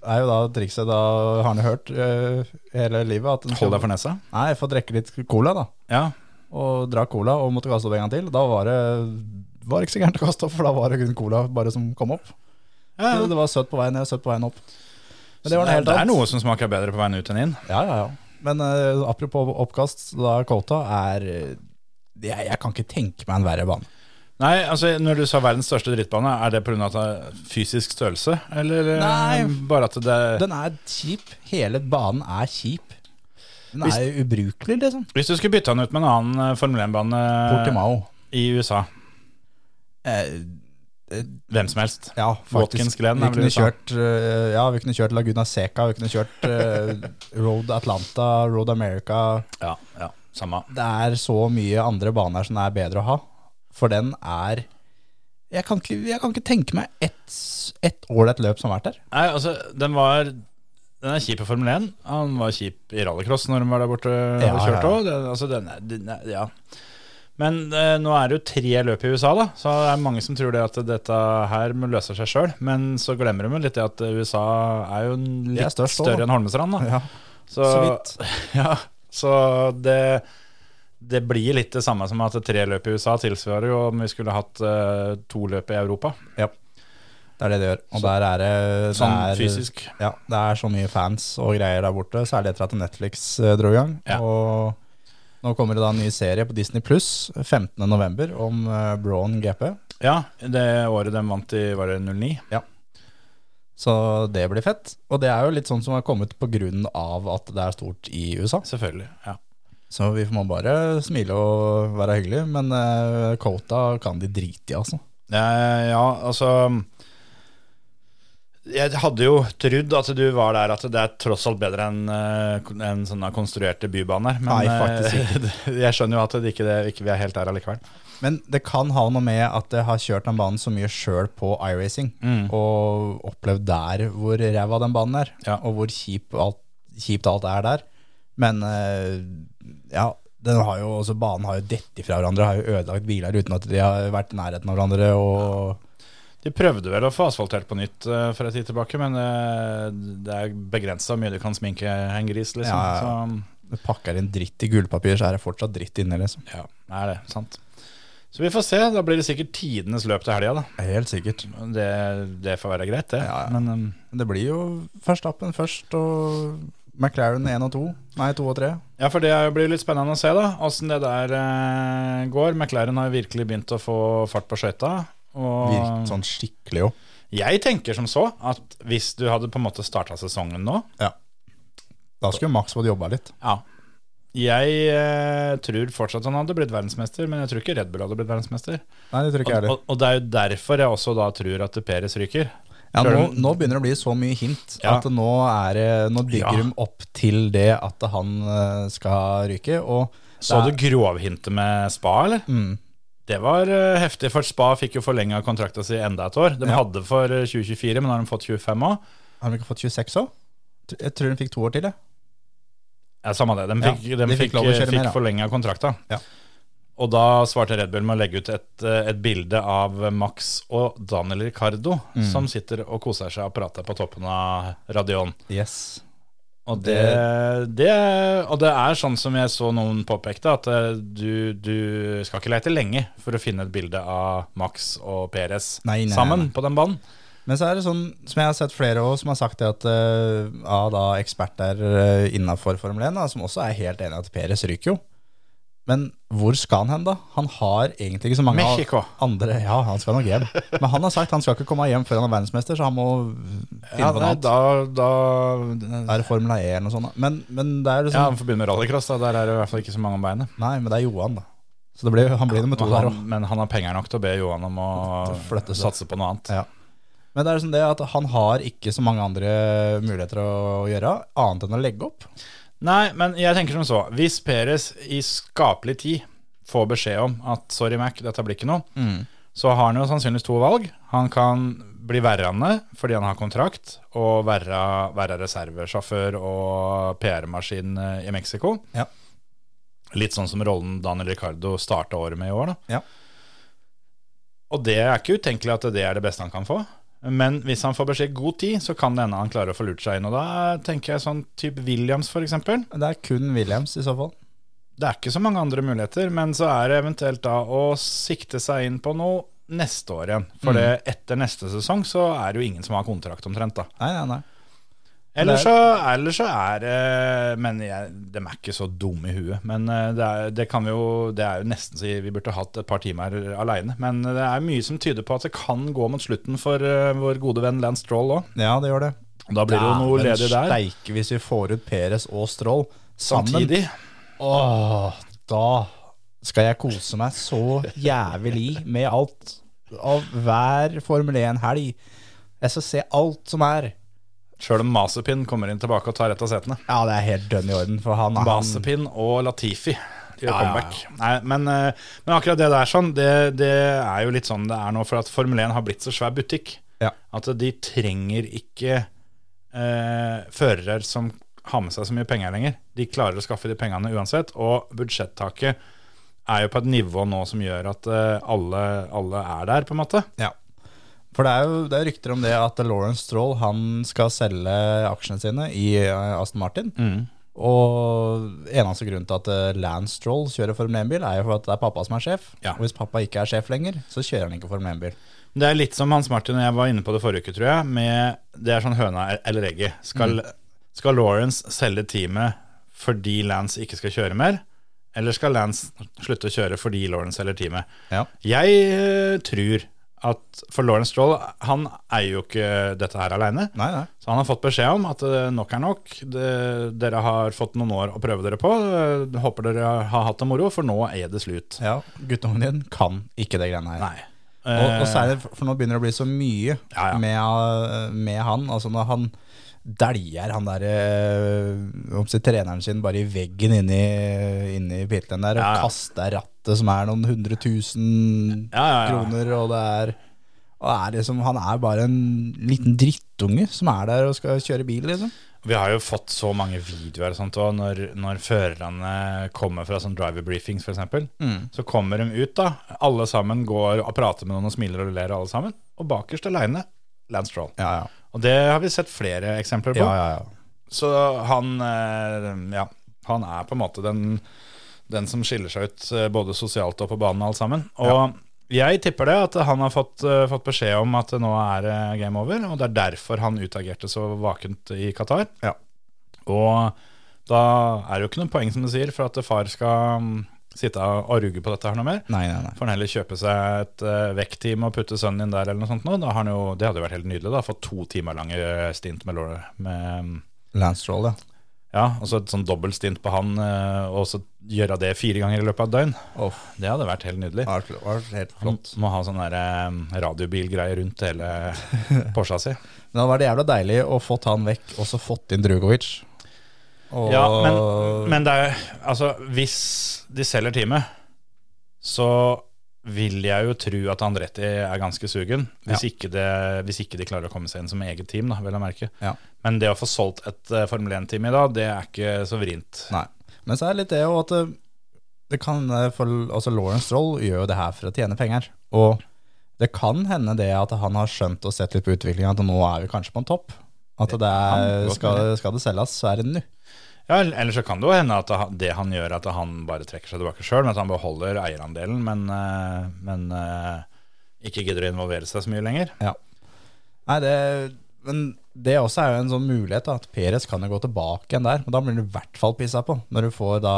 er jo da trikset Da har han hørt uh, hele livet at Hold deg for nesa. Nei, få drikke litt cola, da. Ja. Og drakk cola og måtte kaste opp en gang til. Da var det var ikke så gærent å kaste opp, for da var det kun cola bare som kom opp. ja. Det var søtt på veien ned, søtt på veien opp. Men det helt det er noe som smaker bedre på veien ut enn inn. Ja, ja, ja. Men uh, apropos oppkast, da Kota er eh, jeg, jeg kan ikke tenke meg en verre bane. Nei, altså Når du sa verdens største drittbane, er det pga. fysisk størrelse? Eller eh, Nei. bare at det Den er kjip. Hele banen er kjip. Den Hvis- er ubrukelig, liksom. Hvis du skulle bytte den ut med en annen eh, Formel 1-bane Portimao. i USA, Eh, eh, hvem som helst ja, faktisk. Vi kunne kjørt uh, Ja, vi kunne kjørt Laguna Seca, vi kunne kjørt uh, Road Atlanta, Road America. Ja, ja, samme. Det er så mye andre baner som er bedre å ha. For den er Jeg kan ikke, jeg kan ikke tenke meg ett et ålreit løp som har vært der. Nei, altså, den var Den er kjip i Formel 1. Han var kjip i rallycross når han var der borte Ja, og kjørte ja, ja. Altså, den er, den er, ja. Men eh, nå er det jo tre løp i USA, da så det er mange som tror det at dette her må løse seg sjøl. Men så glemmer de litt det at USA er jo litt er størst større enn Holmestrand. Da. Ja, Så, så vidt. *laughs* Ja, så det det blir litt det samme som at tre løp i USA tilsvarer jo om vi skulle hatt uh, to løp i Europa. Ja. Det er det det gjør. Og der er det, det Sånn er, fysisk. Ja, det er så mye fans og greier der borte, særlig etter at Netflix eh, dro i gang. Ja. Og nå kommer det da en ny serie på Disney Pluss 15.11. om uh, Braun GP. Ja, det året de vant i, var det 09? Ja. Så det blir fett. Og det er jo litt sånn som har kommet av at det er stort i USA. Selvfølgelig. ja. Så vi må bare smile og være hyggelige. Men uh, Kota kan de drite i, altså. Ja, ja, altså Jeg hadde jo trodd at du var der at det er tross alt bedre enn eh, en sånne konstruerte bybaner. Men Nei, faktisk ikke. *laughs* jeg skjønner jo at det ikke, det, ikke vi er helt der allikevel. Men det kan ha noe med at jeg har kjørt den banen så mye sjøl på iRacing, og opplevd der hvor ræva den banen er, Ja. og hvor kjip alt, kjipt alt er der. Men eh, ja, den har jo, også banen har jo dett ifra hverandre, har jo ødelagt biler uten at de har vært i nærheten av hverandre. Og De prøvde vel å få asfaltert på nytt uh, for en tid tilbake, men uh, det er begrensa mye du kan sminke en gris, liksom. Ja, ja. Så pakker inn dritt i gullpapir, så er det fortsatt dritt inni, liksom. ja, er det. Sant. Så vi får se. Da blir det sikkert tidenes løp til helga, da. Helt sikkert. Det, det får være greit, det. Ja, ja. Men um, Det blir jo Verstappen først, og McLaren 1 og 2. Nei, 2 og 3. Ja, for det blir litt spennende å se, da. Åssen det der eh, går. McLaren har virkelig begynt å få fart på skøyta. Virket sånn skikkelig jo. jeg tenker som så at hvis du hadde på en måte starta sesongen nå Ja. Da skulle Max fått jobba litt. Ja. Jeg eh, tror fortsatt han hadde blitt verdensmester, men jeg tror ikke Red Bull hadde blitt verdensmester. Nei, det tror ikke jeg Og, heller. og, og det er jo derfor jeg også da tror at Peres ryker. Ja, nå, nå begynner det å bli så mye hint Ja. at nå, er, nå bygger Ja. de opp til det at han eh, skal ryke. Og Så du grovhintet med Spa, eller? Mm. Det var eh, heftig, for Spa fikk jo forlenga kontrakta si enda et år. De Ja. hadde for eh, 2024, men nå har de fått 25 òg. Har de ikke fått 26 òg? Jeg tror de fikk to år til, jeg. Ja, samme det. De Ja, fikk, de de fikk fikk, fikk forlenga kontrakta. Ja. Og da svarte Red Bull med å legge ut et, eh, et bilde av Max og Daniel Ricardo Mm. som sitter og koser seg og prater på toppen av Radion. Yes. Og det, det, og det er sånn som jeg så noen påpekte, at eh, du, du skal ikke lete lenge for å finne et bilde av Max og Perez Nei, nei, sammen nei. på den banen. Men så er det sånn, som jeg har sett flere også, som har sagt det at uh, av da eksperter uh, innafor Formel 1, da, som også er helt enig i at Peres ryker jo. Men hvor skal han hen, da? Han har egentlig ikke så mange Mexico. andre Ja, han skal nok hjem. Men han har sagt han skal ikke komme hjem før han er verdensmester, så han må finne Ja, på noe annet. da, da er det Formel 1 eller noe sånt. Men, men det er Ja, liksom han får begynne med rallycross. da Der er det i hvert fall ikke så mange om beinet. Nei, men det er Johan, da. Så det blir, han blir nummer to der òg. men han har penger nok til å be Johan om å satse på noe annet. Ja. Men det er liksom det at han har ikke så mange andre muligheter å gjøre, annet enn å legge opp. Nei, men jeg tenker som så. Hvis Peres i skapelig tid får beskjed om at sorry, Mac, dette blir ikke noe, så har han jo sannsynligvis to valg. Han kan bli verrende fordi han har kontrakt, og være, være reservesjåfør og PR-maskin eh, i Mexico. Ja. Litt sånn som rollen Daniel Ricardo starta året med i år. da. Ja. Og det er ikke utenkelig at det er det beste han kan få. Men hvis han får beskjed god tid, så kan det hende han klarer å få lurt seg inn. Og da tenker jeg sånn type Williams, eksempel. Det er kun Williams i så fall. Det er ikke så mange andre muligheter, men så er det eventuelt da å sikte seg inn på noe neste år igjen. For mm. etter neste sesong så er det jo ingen som har kontrakt omtrent, da. Nei, nei, nei. Eller så, eller så er det Men jeg, de er ikke så dumme i huet. Men eh, det er, det kan vi jo Det er jo nesten så vi burde hatt et par timer aleine. Men det er mye som tyder på at det kan gå mot slutten for eh, vår gode venn Lance Stroll òg. Ja, det gjør det. Da blir det jo noe ledig der. Steike hvis vi får ut Peres og Stroll sammen. Samtidig. Åh, da skal jeg kose meg så jævlig med alt av hver Formel 1-helg. Jeg skal se alt som er. Sjøl om Masepin kommer inn tilbake og tar et av setene. Ja, det er helt dønn i orden, for han, Masepin og Latifi gjør Ja, ja, comeback. Nei, men, eh, men akkurat det der sånn, det, det er jo litt sånn det er nå, for at Formel 1 har blitt så svær butikk Ja. at de trenger ikke eh, førere som har med seg så mye penger lenger. De klarer å skaffe de pengene uansett, og budsjettaket er jo på et nivå nå som gjør at eh, alle, alle er der, på en måte. Ja. For det er jo det er rykter om det at Lawrence Stroll han skal selge aksjene sine i eh, Aston Martin. Og eneste grunn til at eh, Lance Stroll kjører Formel 1-bil, er jo for at det er pappa som er sjef. Ja. Og hvis pappa ikke er sjef lenger, så kjører han ikke Formel 1-bil. Det er litt som Hans Martin og jeg var inne på det forrige uke, tror jeg. Med, det er sånn høna eller egget. Skal, skal Lawrence selge teamet fordi Lance ikke skal kjøre mer? Eller skal Lance slutte å kjøre fordi Lawrence selger teamet? Ja. Jeg uh, tror at for Lawrence Stroll, han eier jo ikke dette her aleine. Så han har fått beskjed om at eh, nok er nok. Det, dere har fått noen år å prøve dere på. Eh, Håper dere har hatt det moro, for nå er det slutt. Ja, guttungen din kan ikke det greiene her. Nei. Og, og Eh, særlig, for nå begynner det å bli så mye Ja, ja. Med, med han. Altså når han dæljer han der uh, treneren sin bare i veggen inni, inni pitlen der og Ja, ja. kaster rattet som er noen hundre tusen Ja, kroner, og det er og er liksom, Han er bare en liten drittunge som er der og skal kjøre bil, liksom. Vi har jo fått så mange videoer sånt og når, når førerne kommer fra sånn driver briefings f.eks. Mm. Så kommer de ut, da. Alle sammen går og prater med noen og smiler og ler, alle sammen. Og bakerst aleine Lance Stroll. Ja, ja. Og det har vi sett flere eksempler på. ja, ja, ja. Så han eh, Ja, han er på en måte den, den som skiller seg ut eh, både sosialt og på banen, alt sammen. Og jeg tipper det, at han har fått, eh, fått beskjed om at nå er game over, og det er derfor han utagerte så vakent i Qatar. Ja. Og da er det jo ikke noe poeng, som du sier, for at far skal sitte og ruge på dette her noe mer. Nei, nei, nei. Får han heller kjøpe seg et uh, vektteam og putte sønnen inn der, eller noe sånt. Nå. Da har han jo, det hadde jo vært helt nydelig. da, Fått to timer lange stint med, med Lance Stroll, ja. ja, og så et sånn dobbelt stint på han, eh, og så gjøre det fire ganger i løpet av et døgn. Oh, Det hadde vært helt nydelig. var- var helt Han må ha sånn eh, radiobilgreie rundt hele *laughs* Porscha si. Men det hadde vært jævla deilig å fått han vekk, og så fått inn Drugovic. Og, Ja, men, men det er Altså, hvis de selger teamet, så vil jeg jo tro at Andretti er ganske sugen. Hvis, ikke det, hvis ikke de klarer å komme seg inn som eget team, da, vel å merke. Ja. Men det å få solgt et eh, Formel 1-team i dag, det er ikke så vrient. Nei. Men så er det litt det jo at det, det kan eh, for, altså Lauren Stroll gjør jo det her for å tjene penger. Og det kan hende det at han har skjønt og sett litt på utviklingen at nå er vi kanskje på en topp. At det er, skal, skal det selges, så er det nå. Ja, Eller så kan det jo hende at det- han gjør, at han bare trekker seg tilbake sjøl, men at han beholder eierandelen, men, eh, men eh, ikke gidder å involvere seg så mye lenger. Ja. Nei, det, men det også er jo en sånn mulighet da, at Perez kan jo gå tilbake igjen der. Men da blir du i hvert fall pissa på, når du får da,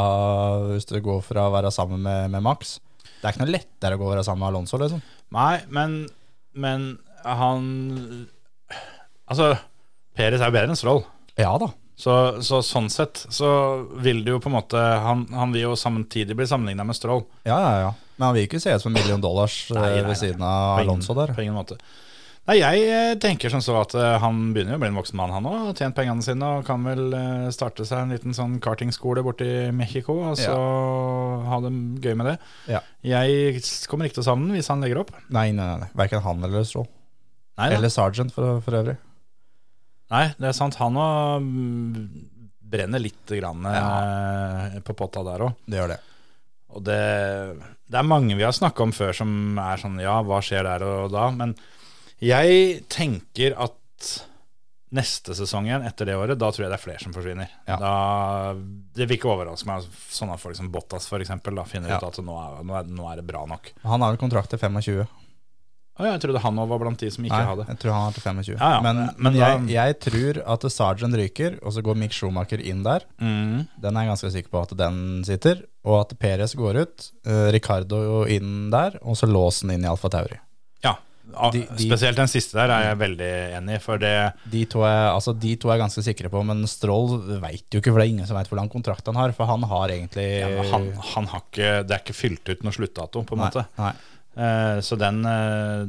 hvis du går fra å være sammen med, med Max. Det er ikke noe lettere å gå og være sammen med Alonso, liksom. Nei, men, men han Altså, Peres er jo bedre enn Stroll. Ja da. Så, så sånn sett så vil det jo på en måte Han, han vil jo samtidig bli sammenligna med Stroll. Ja, ja, ja. Men han vil ikke se ut som en million dollars eh, Nei, nei, nei. ved siden av ingen- Alonso der. På ingen måte. Nei, jeg eh, tenker som så at eh, han begynner jo å bli en voksen mann, han òg. Tjent pengene sine og kan vel starte seg en liten sånn kartingskole borti Mexico og så ha det gøy med det. Ja. Jeg kommer ikke til å savne den hvis han legger opp. Nei, nei, nei. Verken han eller Stroll. Eller Sergeant, for, for øvrig. Nei det er sant. Han òg brenner litt grann, ja. på potta der òg. Det gjør det. Og det, det er mange vi har snakka om før som er sånn Ja, hva skjer der og da? Men jeg tenker at neste sesong igjen, etter det året, da tror jeg det er flere som forsvinner. Ja. Da, det vil ikke overraske meg sånne folk som Bottas for eksempel, da finner Ja. ut at nå er, nå, er, nå er det bra nok. Han har vel kontrakt til 25. Å, jeg trodde han òg var blant de som ikke Nei, hadde. jeg tror han er til 25. Ja, ja, men men jeg, jeg tror at Sergeant ryker, og så går Mick Schumacher inn der. Mm. Den er jeg ganske sikker på at den sitter. Og at Perez går ut, eh, Ricardo inn der, og så låsen inn i Alfa Tauri. Ja. Ah, De- de- Spesielt den siste der er jeg veldig enig i, for det De to, er, altså, de to er ganske sikre på, men Stroll veit jo ikke, for det er ingen som veit hvor lang kontrakt han har. For han har egentlig ja, han, han har ikke Det er ikke fylt ut noe sluttdato, på en Nei, måte. Nei. Eh, Så den, eh,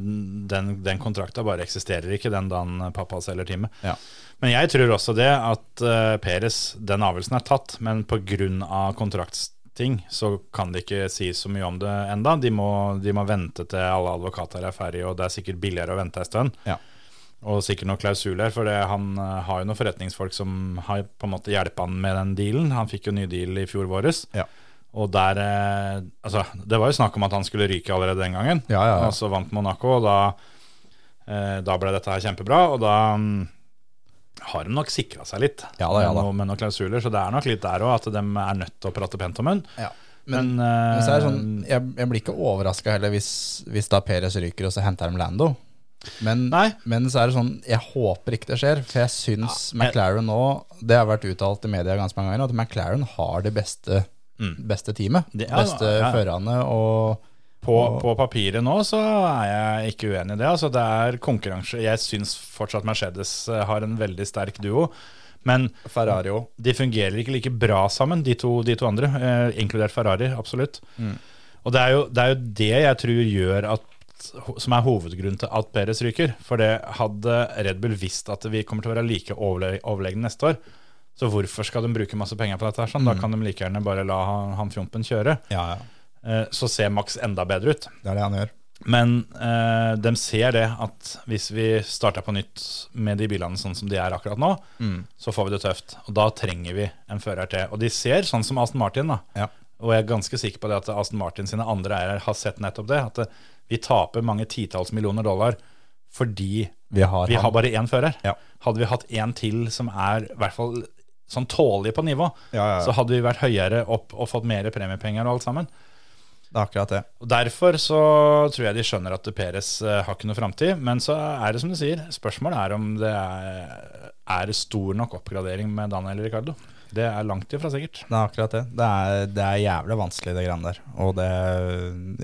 den, den kontrakta bare eksisterer ikke den dagen pappa selger teamet. Ja. Men jeg tror også det at uh, Peres, den avgjørelsen er tatt, men pga. kontraktsting så kan de ikke si så mye om det enda. De må, de må vente til alle advokater er ferdige, og det er sikkert billigere å vente en stund. Ja. Og sikkert noen klausuler, for det, han eh, har jo noen forretningsfolk som har på en måte hjulpet han med den dealen. Han fikk jo ny deal i fjor våres. Ja. Og der eh, Altså, det var jo snakk om at han skulle ryke allerede den gangen. Ja, ja, ja. Og så vant Monaco, og da, eh, da ble dette her kjempebra. Og da, mm, har de nok sikra seg litt Ja da, ja med, da. med noen klausuler. Så det er nok litt der òg, at de er nødt til å prate pent om henne. Ja. Men, Men, men så er det eh, sånn, jeg, jeg blir ikke overraska heller hvis, hvis da Perez ryker, og så henter de Lando. Men, men så er det sånn, jeg håper ikke det skjer. For jeg syns Ja, jeg- McLaren nå Det har vært uttalt i media ganske mange ganger, at McLaren har det beste, beste teamet. Mm. Det- ja, beste ja. førerne og På, på papiret nå så er jeg ikke uenig i det. Altså, det er konkurranse. Jeg syns fortsatt Mercedes eh, har en veldig sterk duo. Men Ferrari òg. de fungerer ikke like bra sammen, de to, de to andre. Eh, inkludert Ferrari, absolutt. Og det er, jo, det er jo det jeg tror gjør at som er hovedgrunnen til at Perez ryker. For det hadde Red Bull visst at vi kommer til å være like overle overlegne neste år. Så hvorfor skal de bruke masse penger på dette? her sånn? Da kan de like gjerne bare la han, han fjompen kjøre. Ja, ja. Eh, så ser Max enda bedre ut. Det er det han gjør. Men eh, de ser det at hvis vi starter på nytt med de bilene sånn som de er akkurat nå, så får vi det tøft. Og da trenger vi en fører til. Og de ser sånn som Aston Martin, da. Ja. Og jeg er ganske sikker på det at Aston Martin sine andre eiere har sett nettopp det. At eh, vi taper mange titalls millioner dollar fordi Vi har, vi har bare én fører. Ja. Hadde vi hatt én til som er i hvert fall sånn tålelig på nivå, Ja, ja, ja. så hadde vi vært høyere opp og fått mer premiepenger og alt sammen. Det er akkurat det. Og Derfor så tror jeg de skjønner at Peres eh, har ikke noe framtid. Men så er det som du sier, spørsmålet er om det er, er stor nok oppgradering med Daniel Ricardo. Det er langt ifra sikkert. Det er akkurat det. Det er, det er jævlig vanskelig, det greiene der. Og det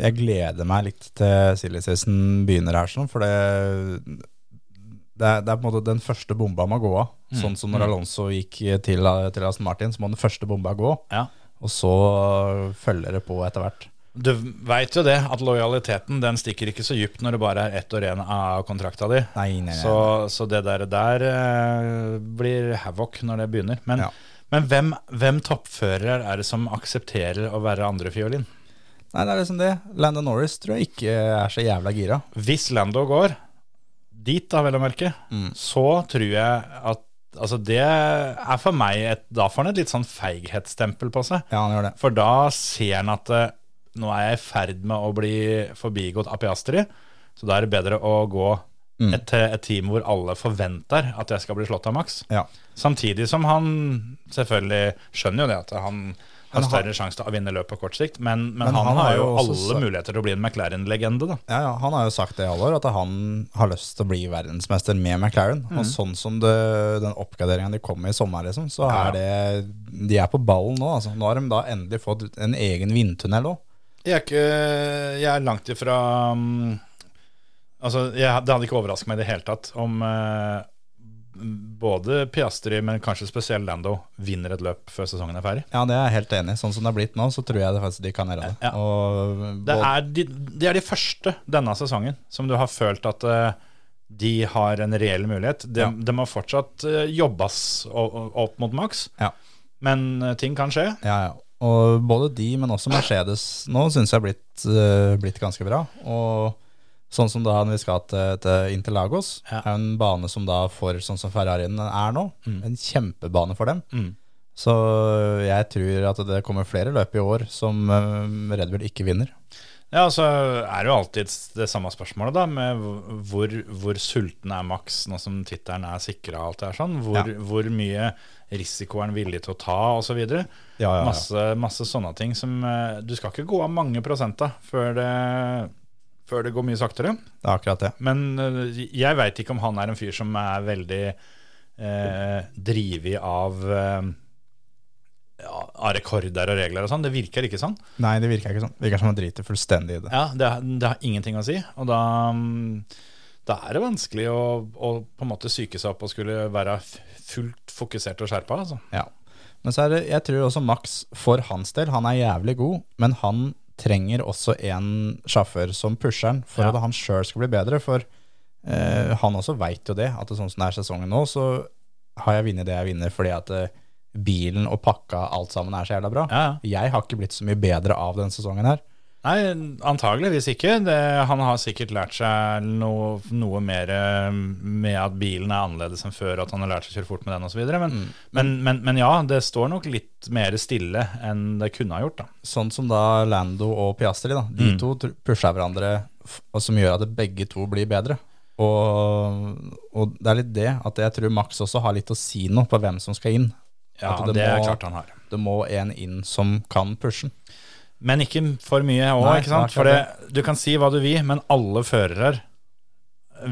Jeg gleder meg litt til silly season begynner her, sånn, for det det er, det er på en måte den første bomba må gå av. Sånn som når Alonso gikk til, til Aston Martin, så må den første bomba gå. Ja. Og så følger det på etter hvert. Du veit jo det, at lojaliteten den stikker ikke så dypt når det bare er ett år igjen av kontrakta di. Nei, nei, nei. Så, så det der, der eh, blir havoc når det begynner. Men, Ja. men hvem, hvem toppfører er det som aksepterer å være andrefiolin? Nei, det er liksom det. Landon Norris tror jeg ikke er så jævla gira. Hvis Lando går dit, da vel å merke, Mm. så tror jeg at Altså Det er for meg et, Da får han et litt sånn feighetsstempel på seg. Ja, han gjør det. For da ser han at eh, nå er jeg i ferd med å bli forbigått av Piastri, så da er det bedre å gå Mm. et, til et team hvor alle forventer at jeg skal bli slått av Max. Ja. Samtidig som han selvfølgelig skjønner jo det at han har større sjanse til å vinne løpet på kort sikt, men, men, Men han, han har jo alle sagt- muligheter til å bli en McLaren-legende, da. Ja, ja, Han har jo sagt det i alle år, at han har lyst til å bli verdensmester med McLaren. Mm. Og sånn som det, den oppgraderinga de kom med i sommer, liksom, så er det De er på ballen nå. altså. Nå har de da endelig fått en egen vindtunnel òg. Jeg jeg er langt ifra um, Altså, jeg, Det hadde ikke overrasket meg i det hele tatt om eh, både Piastri, men kanskje spesielt Lando, vinner et løp før sesongen er ferdig. Ja, det er jeg helt enig i. Sånn som det har blitt nå, så tror jeg det faktisk de kan gjøre det. Ja. Og, Det er de, det, er de første denne sesongen som du har følt at eh, de har en reell mulighet. Det Ja. de må fortsatt eh, jobbes opp mot maks, Ja. men eh, ting kan skje. Ja, ja. Og både de, men også Mercedes nå, syns jeg har blitt, blitt ganske bra. Og sånn som da når vi skal til, til Interlagos, Ja. er en bane som da for sånn som Ferrarien er nå, en kjempebane for dem. Mm. Så jeg tror at det kommer flere løp i år som eh, Red Bull ikke vinner. Ja, så er det jo alltid det samme spørsmålet, da, med hvor, hvor sulten er Max nå som tittelen er sikra og alt det her sånn. Hvor, Ja. hvor mye risiko er han villig til å ta, osv. Ja, ja, ja. Masse, masse sånne ting som eh, Du skal ikke gå av mange prosent da, før det, før det går mye saktere. Det er akkurat det. Men eh, jeg veit ikke om han er en fyr som er veldig eh, drevet av eh, ja, av rekorder og regler og sånn. Det virker ikke sånn. Nei, det virker ikke sånn. Det virker som han driter fullstendig i det. Ja, det, det har ingenting å si. Og da, mm, da er det vanskelig å, å på en måte psyke seg opp og skulle være fullt fokusert og skjerpa. Altså. Ja. Men så er det, jeg tror også Max, for hans del, han er jævlig god, men han trenger også en sjåfør som pusher han, for Ja. at han sjøl skal bli bedre. For eh, han også veit jo det, at det, sånn som det er sesongen nå, så har jeg vunnet det jeg vinner fordi at eh, bilen og pakka, alt sammen, er så jævla bra. Ja, ja. Jeg har ikke blitt så mye bedre av denne sesongen her. Nei, antageligvis ikke. Det, han har sikkert lært seg noe, noe mer eh, med at bilen er annerledes enn før, at han har lært seg å kjøre fort med den osv. Men, men, men, men ja, det står nok litt mer stille enn det kunne ha gjort. da. Sånn som da Lando og Piastri, da. De to pusha pusher hverandre, som gjør at begge to blir bedre. Og, Og det er litt det at jeg tror Max også har litt å si noe på hvem som skal inn. Ja, det, det er må- klart han har. Det må en inn som kan pushe den. Men ikke for mye òg, ikke sant? For det, du kan si hva du vil, men alle førere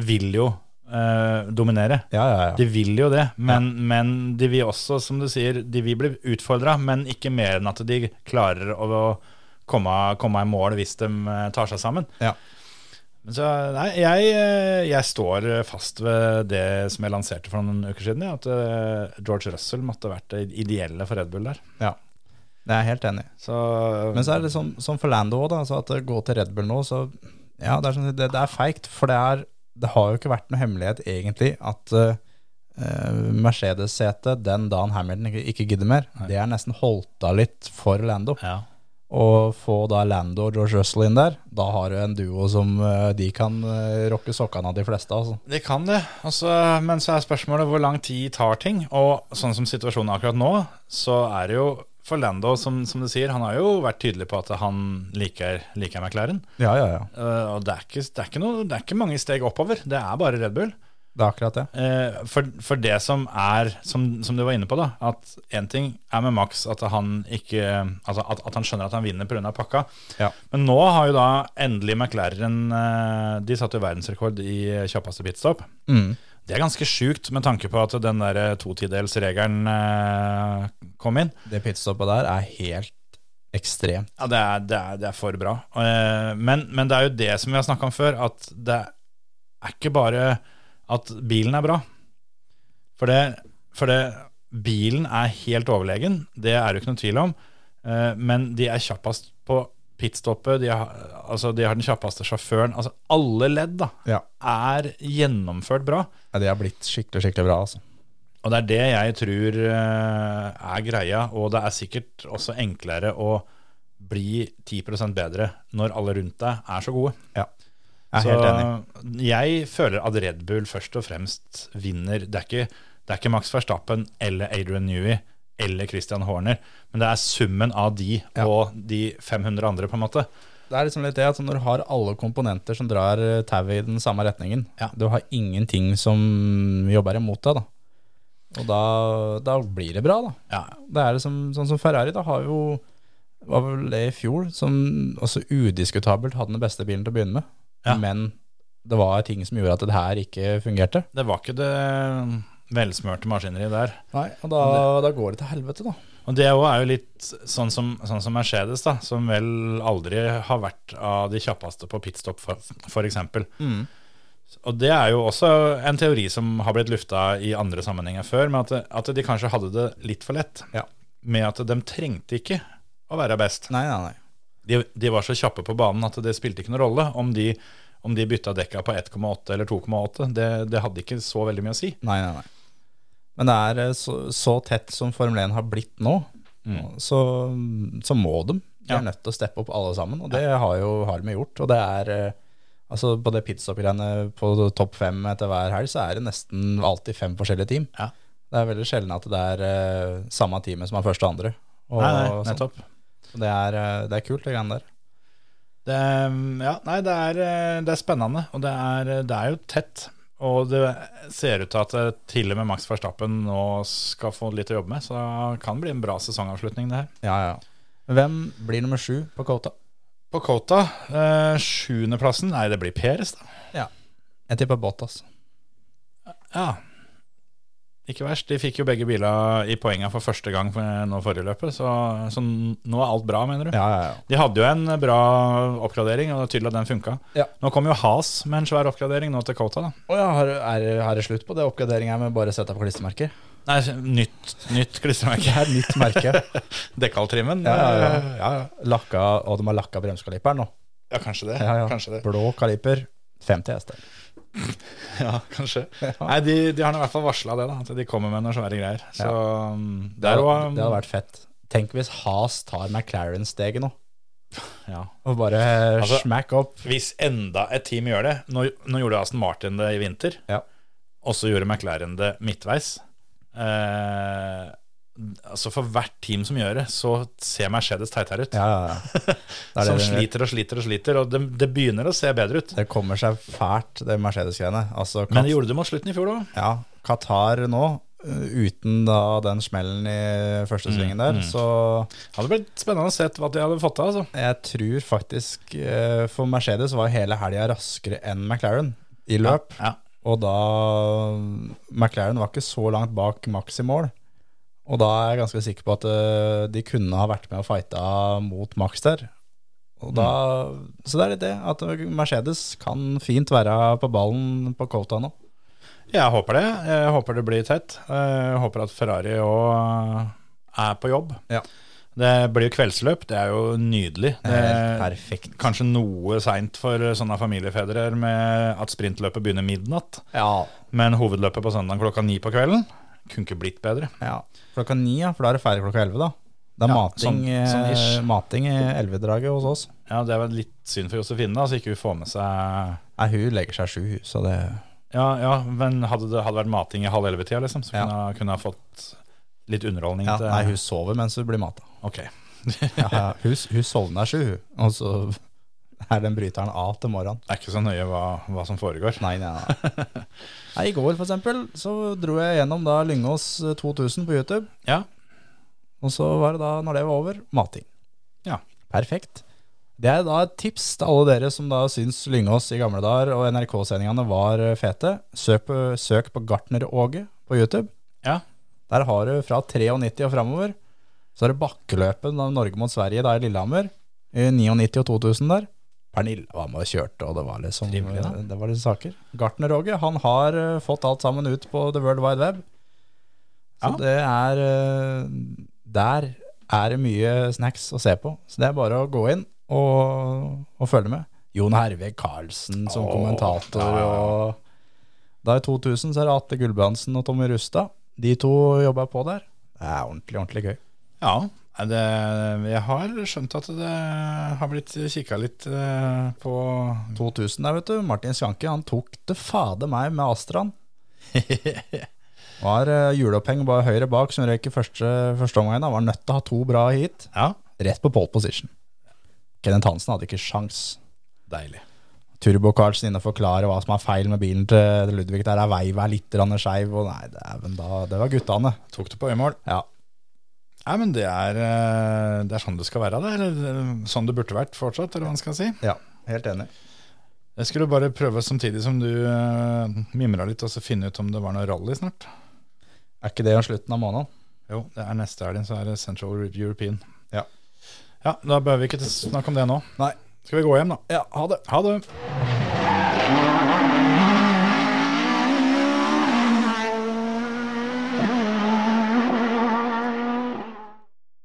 vil jo eh, dominere. Ja, ja, ja. De vil jo det, men, men de vil også, som du sier, de vil bli utfordra, men ikke mer enn at de klarer å komme, komme i mål hvis de eh, tar seg sammen. Ja. Så, nei, jeg, eh, jeg står fast ved det som jeg lanserte for noen uker siden, at eh, George Russell måtte vært det ideelle for Red Bull der. ja. Det er jeg helt enig i. Men så er det som, som for Lando òg, altså at det går til Red Bull nå, så ja, det er, sånn, det, det er feigt. For det, er, det har jo ikke vært noe hemmelighet, egentlig, at uh, Mercedes-setet den dagen Hamilton ikke, ikke gidder mer, det er nesten holdt av litt for Lando. ja. Og få da Lando og George Russell inn der, da har du en duo som eh, de kan uh, rocke sokkene av de fleste. Altså. De kan det, altså, men så er spørsmålet hvor lang tid tar ting. Og sånn som situasjonen er akkurat nå, så er det jo for Lando, som, som du sier, han har jo vært tydelig på at han liker, liker McLaren. Ja, ja, ja. Uh, og det er, ikke, det, er ikke noe, det er ikke mange steg oppover, det er bare Red Bull. Det er akkurat det. Uh, for, for det som er, som, som du var inne på, da, at én ting er med Max at han ikke Altså at, at han skjønner at han vinner pga. pakka. Ja. Men nå har jo da endelig McLaren uh, De satte jo verdensrekord i kjappeste pitstop. Mm. Det er ganske sjukt med tanke på at den der totidelsregelen eh, kom inn. Det pitstoppet der er helt ekstremt. Ja, det er, det er, det er for bra. Eh, men, men det er jo det som vi har snakka om før, at det er ikke bare at bilen er bra. For det, for det Bilen er helt overlegen, det er det jo ikke noe tvil om. Eh, men de er kjappest på pitstoppet, de har, altså de har den kjappeste sjåføren. Altså alle ledd da, Ja. er gjennomført bra. ja. de har blitt skikkelig, skikkelig bra, altså. Og det er det jeg tror eh, er greia, og det er sikkert også enklere å bli 10% bedre når alle rundt deg er så gode. Ja. Jeg er helt enig. Jeg føler at Red Bull først og fremst vinner. Det er ikke, det er ikke Max Verstappen eller Adrian Newey eller Christian Horner, men det er summen av de Ja. og de 500 andre, på en måte. Det er liksom litt det at når du har alle komponenter som drar eh, tauet i den samme retningen, Ja. du har ingenting som jobber imot deg, da. Og da, da blir det bra, da. Ja, Det er liksom, sånn som Ferrari, da har jo var vel det i fjor, som også udiskutabelt hadde den beste bilen til å begynne med. Men det var ting som gjorde at det her ikke fungerte. det var ikke det velsmørte maskineri der. Nei, og da, da går det til helvete, da. Og det er jo litt sånn som, sånn som Mercedes, da, som vel aldri har vært av de kjappeste på pitstop, eksempel. Mm. Og det er jo også en teori som har blitt lufta i andre sammenhenger før, med at, at de kanskje hadde det litt for lett. Ja. Med at de trengte ikke å være best. Nei, nei, nei. De, de var så kjappe på banen at det spilte ikke noen rolle om de, om de bytta dekka på 1,8 eller 2,8. Det, det hadde ikke så veldig mye å si. Nei, nei, nei. Men det er eh, så, så tett som Formel 1 har blitt nå, så, så må de. De er nødt til å steppe opp alle sammen, og det har jo har de gjort. Og det er eh, altså på det pitstop-greiene på topp fem etter hver helg, så er det nesten alltid fem forskjellige team. Ja. Det er veldig sjelden at det er eh, samme teamet som er første og andre. Og, Nei, nei, sånn. nettopp. Så det er, det er kult, det greiene der. Det, ja, nei, det er, det er spennende, og det er, det er jo tett. Og det ser ut til at til og med Max Verstappen nå skal få litt å jobbe med, så det kan bli en bra sesongavslutning, det her. Ja, ja. Hvem blir nummer sju på Kota? På Kota, eh, sjuendeplassen, nei, det blir Peres, da. Ja. Jeg tipper Bottas. Ja. Ikke verst. De fikk jo begge biler i poenga for første gang for, nå forrige løpet, så, så nå er alt bra, mener du? Ja, ja, ja. De hadde jo en bra oppgradering, og det er tydelig at den funka. Ja. Nå kom jo Has med en svær oppgradering nå til Kota, da. Oh, ja, har, er, det slutt på det oppgraderinga med bare å sette på klistremerker? Nei, nytt, nytt klistremerke. Det er nytt merke. *laughs* Dekkaltrimmen. Ja, ja, ja. eh, ja, ja. Lakka, og de har lakka bremskaliperen nå. Ja, kanskje det. Kanskje det. Blå kaliper, 50 hester. *laughs* Ja, kanskje. Nei, de, de har i hvert fall varsla det, da. At de kommer med noen svære greier. Så ja. Det, det hadde- det hadde vært fett. Tenk hvis Has tar McLaren-steget nå, ja. og bare Altså- smack opp. Hvis enda et team gjør det Nå, nå gjorde Aston Martin det i vinter, Ja. og så gjorde McLaren det midtveis. Eh, altså For hvert team som gjør det, så ser Mercedes teitere ut. Ja, ja, ja. *laughs* Det, som det, sliter og sliter og sliter, og det, det begynner å se bedre ut. det kommer seg fælt, det Mercedes-greiene. Altså, Men det gjorde det mot slutten i fjor òg. ja, Qatar nå, uh, uten da den smellen i første svingen der, så Hadde blitt spennende å se hva de hadde fått til. Altså. jeg tror faktisk uh, For Mercedes var hele helga raskere enn McLaren i løp. Ja. Og da McLaren var ikke så langt bak Max i mål. Og da er jeg ganske sikker på at uh, de kunne ha vært med og fighta mot Max der. Og da, Så det er litt det, at Mercedes kan fint være på ballen på Cota nå. Jeg håper det. Jeg håper det blir tett. Jeg håper at Ferrari òg er på jobb. Ja. Det blir jo kveldsløp. Det er jo nydelig. Det er perfekt. kanskje noe seint for sånne familiefedre med at sprintløpet begynner midnatt. Ja. Men hovedløpet på søndag klokka ni på kvelden kunne ikke blitt bedre. ja. Klokka ni, ja, for da er det ferdig klokka elleve, da. Det er Ja, mating, sånn- sånn eh, mating i elvedraget hos oss. Ja, Det var litt synd for Josefine, da, så ikke hun får med seg Nei, hun legger seg sju, så det Ja, ja, men hadde det hadde vært mating i halv elleve-tida, liksom, så Ja. kunne hun kunne ha fått litt underholdning ja, til Nei, hun sover mens hun blir mata. Ok. Ja, ja, hun, hun sovner sju, hun. Og så er den bryteren av til morgenen. Det er ikke så nøye hva, hva som foregår. Nei, nei, nei. *laughs* nei I går for eksempel så dro jeg gjennom da Lyngås 2000 på YouTube. Ja. Og så var det da, når det var over, mating. Ja. Perfekt. Det er da et tips til alle dere som da syns Lyngås i gamle dager og NRK-sendingene var eh, fete. Søk på, søk på Gartner-Åge på YouTube. Ja. Der har du fra 93 og framover. Så er det bakkeløpet av Norge mot Sverige da i Lillehammer. I 99 og 2000 der. Pernille var med og kjørte, og det var liksom Trivelig, da. Det var litt saker. Gartner-Åge han har eh, fått alt sammen ut på The World Wide Web. Så Ja. det er eh, Der er det mye snacks å se på. Så det er bare å gå inn og, og følge med. Jon Herveg Karlsen som oh, kommentator. ja. Og da i 2000 så er det Atte Gulbrandsen og Tommy Rustad. De to jobba på der. Det er ordentlig, ordentlig gøy. Ja, det, jeg har skjønt at det har blitt kikka litt eh, på 2000 der, vet du. Martin Skanke han tok det fader meg med Astran. *laughs* Var hjuloppheng bare høyre bak som røyk i første, første omgang. Var nødt til å ha to bra hit. Ja, Rett på pole position. Kenneth Hansen hadde ikke sjans. deilig. Turbo-Carlsen inne og forklare hva som er feil med bilen til Ludvig. Der er veiva litt skeiv. Det, det var guttene. Tok det på øyemål. Ja. Nei, men det er, eh, det er sånn det skal være, det. Eller eh, sånn det burde vært fortsatt, eller hva man skal si. ja, helt enig. Jeg skulle bare prøve samtidig som du uh, mimra litt, og så finne ut om det var noe rally snart. Er ikke det om slutten av måneden? Jo, det er neste helg, så er det Central European. Ja. Ja, Da behøver vi ikke snakke om det nå. Nei. Skal vi gå hjem, da? Ja, ha det. Ha det.